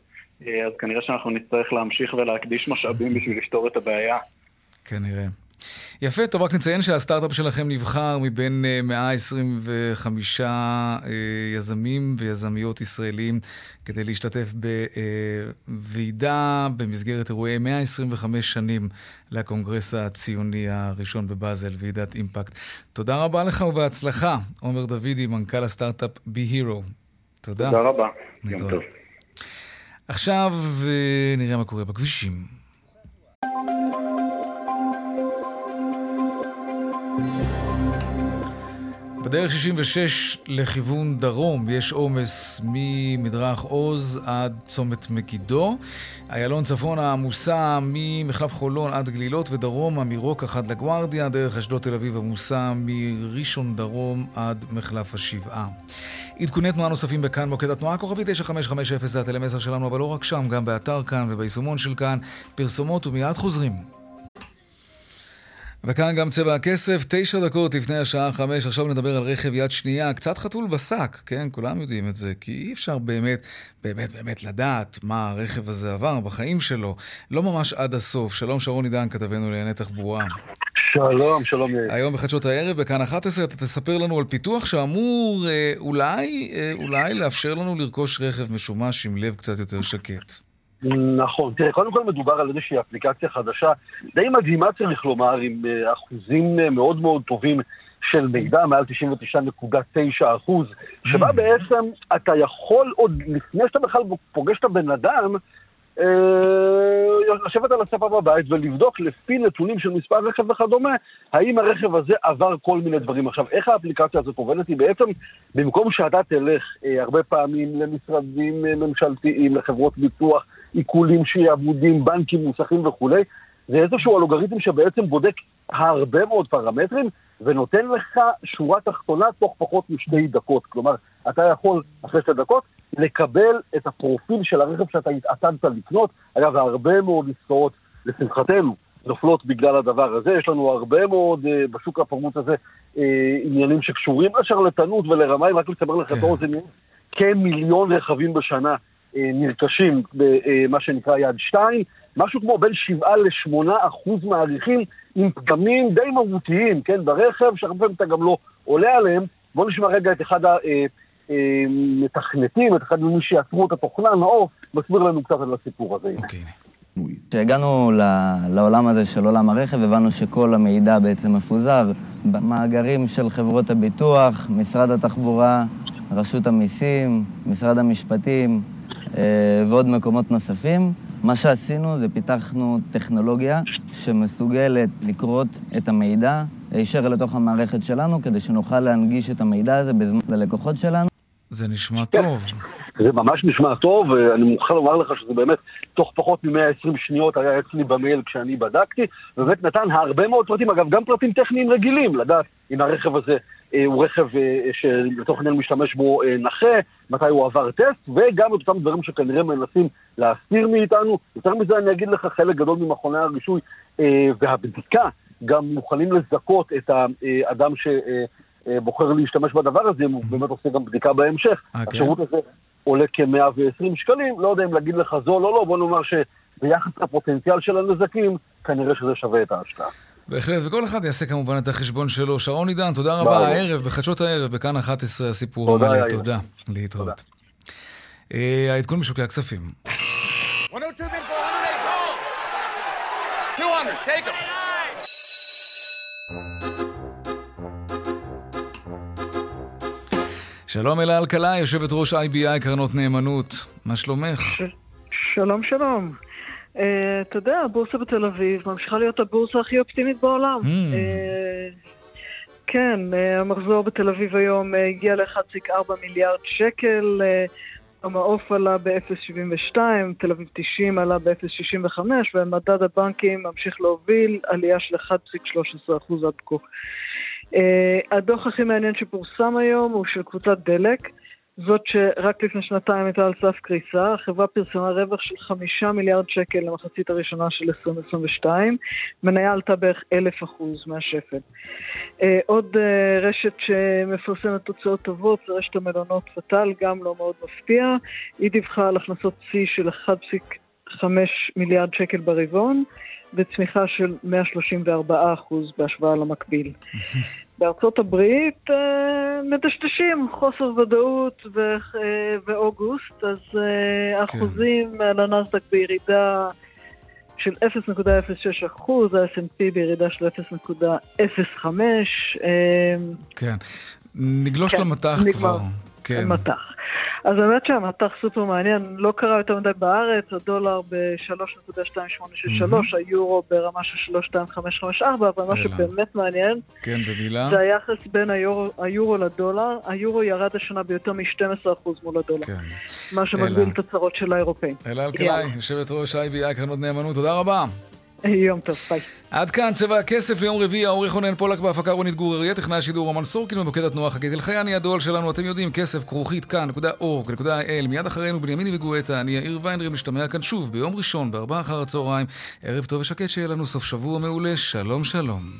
[SPEAKER 9] אה, אז כנראה שאנחנו נצטרך להמשיך ולהקדיש משאבים בשביל לפתור את הבעיה.
[SPEAKER 1] כנראה. יפה, טוב, רק נציין שהסטארט-אפ שלכם נבחר מבין 125 אה, אה, יזמים ויזמיות ישראלים כדי להשתתף בוועידה במסגרת אירועי 125 שנים לקונגרס הציוני הראשון בבאזל, ועידת אימפקט. תודה רבה לך ובהצלחה, עומר דוידי, מנכ"ל הסטארט-אפ בי-הירו.
[SPEAKER 9] תודה. תודה רבה. יום טוב.
[SPEAKER 1] עכשיו אה, נראה מה קורה בכבישים. בדרך 66 לכיוון דרום יש עומס ממדרך עוז עד צומת מגידו. איילון צפון העמוסה ממחלף חולון עד גלילות ודרומה מרוק עד לגוארדיה. דרך אשדוד תל אביב עמוסה מראשון דרום עד מחלף השבעה. עדכוני תנועה נוספים בכאן, מוקד התנועה, כוכבי 9550 זה הטלמסר שלנו, אבל לא רק שם, גם באתר כאן וביישומון של כאן. פרסומות ומיד חוזרים. וכאן גם צבע הכסף, תשע דקות לפני השעה חמש, עכשיו נדבר על רכב יד שנייה, קצת חתול בשק, כן, כולם יודעים את זה, כי אי אפשר באמת, באמת, באמת לדעת מה הרכב הזה עבר בחיים שלו, לא ממש עד הסוף. שלום שרון עידן, כתבנו לענייני תחבורה.
[SPEAKER 10] שלום, שלום יאיר.
[SPEAKER 1] היום בחדשות הערב, בכאן 11, אתה תספר לנו על פיתוח שאמור אה, אולי, אה, אולי לאפשר לנו לרכוש רכב משומש עם לב קצת יותר שקט.
[SPEAKER 10] נכון. תראה, קודם כל מדובר על איזושהי אפליקציה חדשה, די מדהימה צריך לומר, עם אה, אחוזים אה, מאוד מאוד טובים של מידע, מעל 99.9 אחוז, שבה mm. בעצם אתה יכול עוד לפני שאתה בכלל פוגש את הבן אדם, אה, לשבת על הספה בבית ולבדוק לפי נתונים של מספר רכב וכדומה, האם הרכב הזה עבר כל מיני דברים. עכשיו, איך האפליקציה הזאת עובדת? היא בעצם, במקום שאתה תלך אה, הרבה פעמים למשרדים ממשלתיים, לחברות ביטוח, עיקולים שעבודים, בנקים, מוסכים וכולי, זה איזשהו אלגוריתם שבעצם בודק הרבה מאוד פרמטרים ונותן לך שורה תחתונה תוך פחות משתי דקות. כלומר, אתה יכול אחרי שתי דקות לקבל את הפרופיל של הרכב שאתה התעתדת לקנות. אגב, הרבה מאוד עסקאות, לשמחתנו, נופלות בגלל הדבר הזה. יש לנו הרבה מאוד uh, בשוק הפרמוט הזה uh, עניינים שקשורים לשרלטנות ולרמיים. רק לסבר לך את כן. האוזן, כמיליון רכבים בשנה נרכשים במה שנקרא יד שתיים. משהו כמו בין 7 ל-8 אחוז מעריכים עם פגמים די מהותיים, כן, ברכב, שהרבה פעמים אתה גם לא עולה עליהם. בואו נשמע רגע את אחד המתכנתים, אה, את אחד ממי שיצרו את התוכנה, נאור, מסביר לנו קצת על הסיפור הזה.
[SPEAKER 11] אוקיי. כשהגענו לעולם הזה של עולם הרכב, הבנו שכל המידע בעצם מפוזר במאגרים של חברות הביטוח, משרד התחבורה, רשות המיסים, משרד המשפטים אה, ועוד מקומות נוספים. מה שעשינו זה פיתחנו טכנולוגיה שמסוגלת לקרות את המידע הישר לתוך המערכת שלנו, כדי שנוכל להנגיש את המידע הזה בזמן ללקוחות שלנו.
[SPEAKER 1] זה נשמע טוב.
[SPEAKER 10] זה ממש נשמע טוב, ואני מוכן לומר לך שזה באמת, תוך פחות מ-120 שניות היה אצלי במייל כשאני בדקתי, ובאמת נתן הרבה מאוד פרטים, אגב, גם פרטים טכניים רגילים, לדעת אם הרכב הזה אה, הוא רכב אה, שלתוך העניין משתמש בו אה, נכה, מתי הוא עבר טסט, וגם את אותם דברים שכנראה מנסים להסתיר מאיתנו. יותר מזה אני אגיד לך, חלק גדול ממכוני הרישוי והבדיקה גם מוכנים לזכות את האדם שבוחר להשתמש בדבר הזה, אם הוא באמת עושה גם בדיקה בהמשך. כן. השירות הזה עולה כ-120 שקלים, לא יודע אם להגיד לך זו או לא, לא, בוא נאמר שביחס לפוטנציאל של הנזקים, כנראה שזה שווה את ההשקעה.
[SPEAKER 1] בהחלט, וכל אחד יעשה כמובן את החשבון שלו. שרון עידן, תודה רבה. הערב, בחדשות הערב, בכאן 11, הסיפור המלא. תודה. להתראות. אה, העדכון משוקי הכספים. שלום אלה אלקלעי, יושבת ראש IBI קרנות נאמנות. מה שלומך?
[SPEAKER 12] שלום, שלום. Uh, אתה יודע, הבורסה בתל אביב ממשיכה להיות הבורסה הכי אופטימית בעולם. Mm. Uh, כן, uh, המחזור בתל אביב היום הגיע ל-1.4 מיליארד שקל, המעוף עלה ב-0.72, תל אביב 90 עלה ב-0.65, ומדד הבנקים ממשיך להוביל עלייה של 1.13% עד כה. הדוח הכי מעניין שפורסם היום הוא של קבוצת דלק. זאת שרק לפני שנתיים הייתה על סף קריסה, החברה פרסמה רווח של חמישה מיליארד שקל למחצית הראשונה של 2022, מניה עלתה בערך אלף אחוז מהשפל. אה, עוד אה, רשת שמפרסמת תוצאות טובות זה רשת המלונות פטל, גם לא מאוד מפתיע, היא דיווחה על הכנסות שיא של 1.5 מיליארד שקל ברבעון. וצמיחה של 134 בהשוואה למקביל. בארצות הברית אה, מדשדשים חוסר ודאות אה, באוגוסט, אז אה, כן. אחוזים על הנסדק בירידה של 0.06 אחוז, ה-S&P בירידה של 0.05.
[SPEAKER 1] כן, נגלוש כן, למטח כבר.
[SPEAKER 12] כן. מטח. אז האמת שהמטח סופר מעניין, לא קרה יותר מדי בארץ, הדולר ב-3.2863, היורו ברמה של 3.2554, אבל מה שבאמת מעניין,
[SPEAKER 1] כן, במילה?
[SPEAKER 12] זה היחס בין היורו, היורו לדולר, היורו ירד השנה ביותר מ-12% מול הדולר, כן. מה שמגביל את הצרות של האירופאים.
[SPEAKER 1] אלה אלקלעי, יושבת ראש IVI, קרנות נאמנות, תודה רבה.
[SPEAKER 12] יום טוב, ביי.
[SPEAKER 1] עד כאן צבע הכסף ליום רביעי, העורך רונן פולק בהפקה רונית גור טכנאי השידור רומן סורקין במוקד התנועה חגית אלחייני, הדואל שלנו, אתם יודעים, כסף כרוכית כאן.org.il, מיד אחרינו בנימיני וגואטה, אני יאיר ויינרי, משתמע כאן שוב ביום ראשון, בארבעה אחר הצהריים. ערב טוב ושקט שיהיה לנו סוף שבוע מעולה, שלום שלום.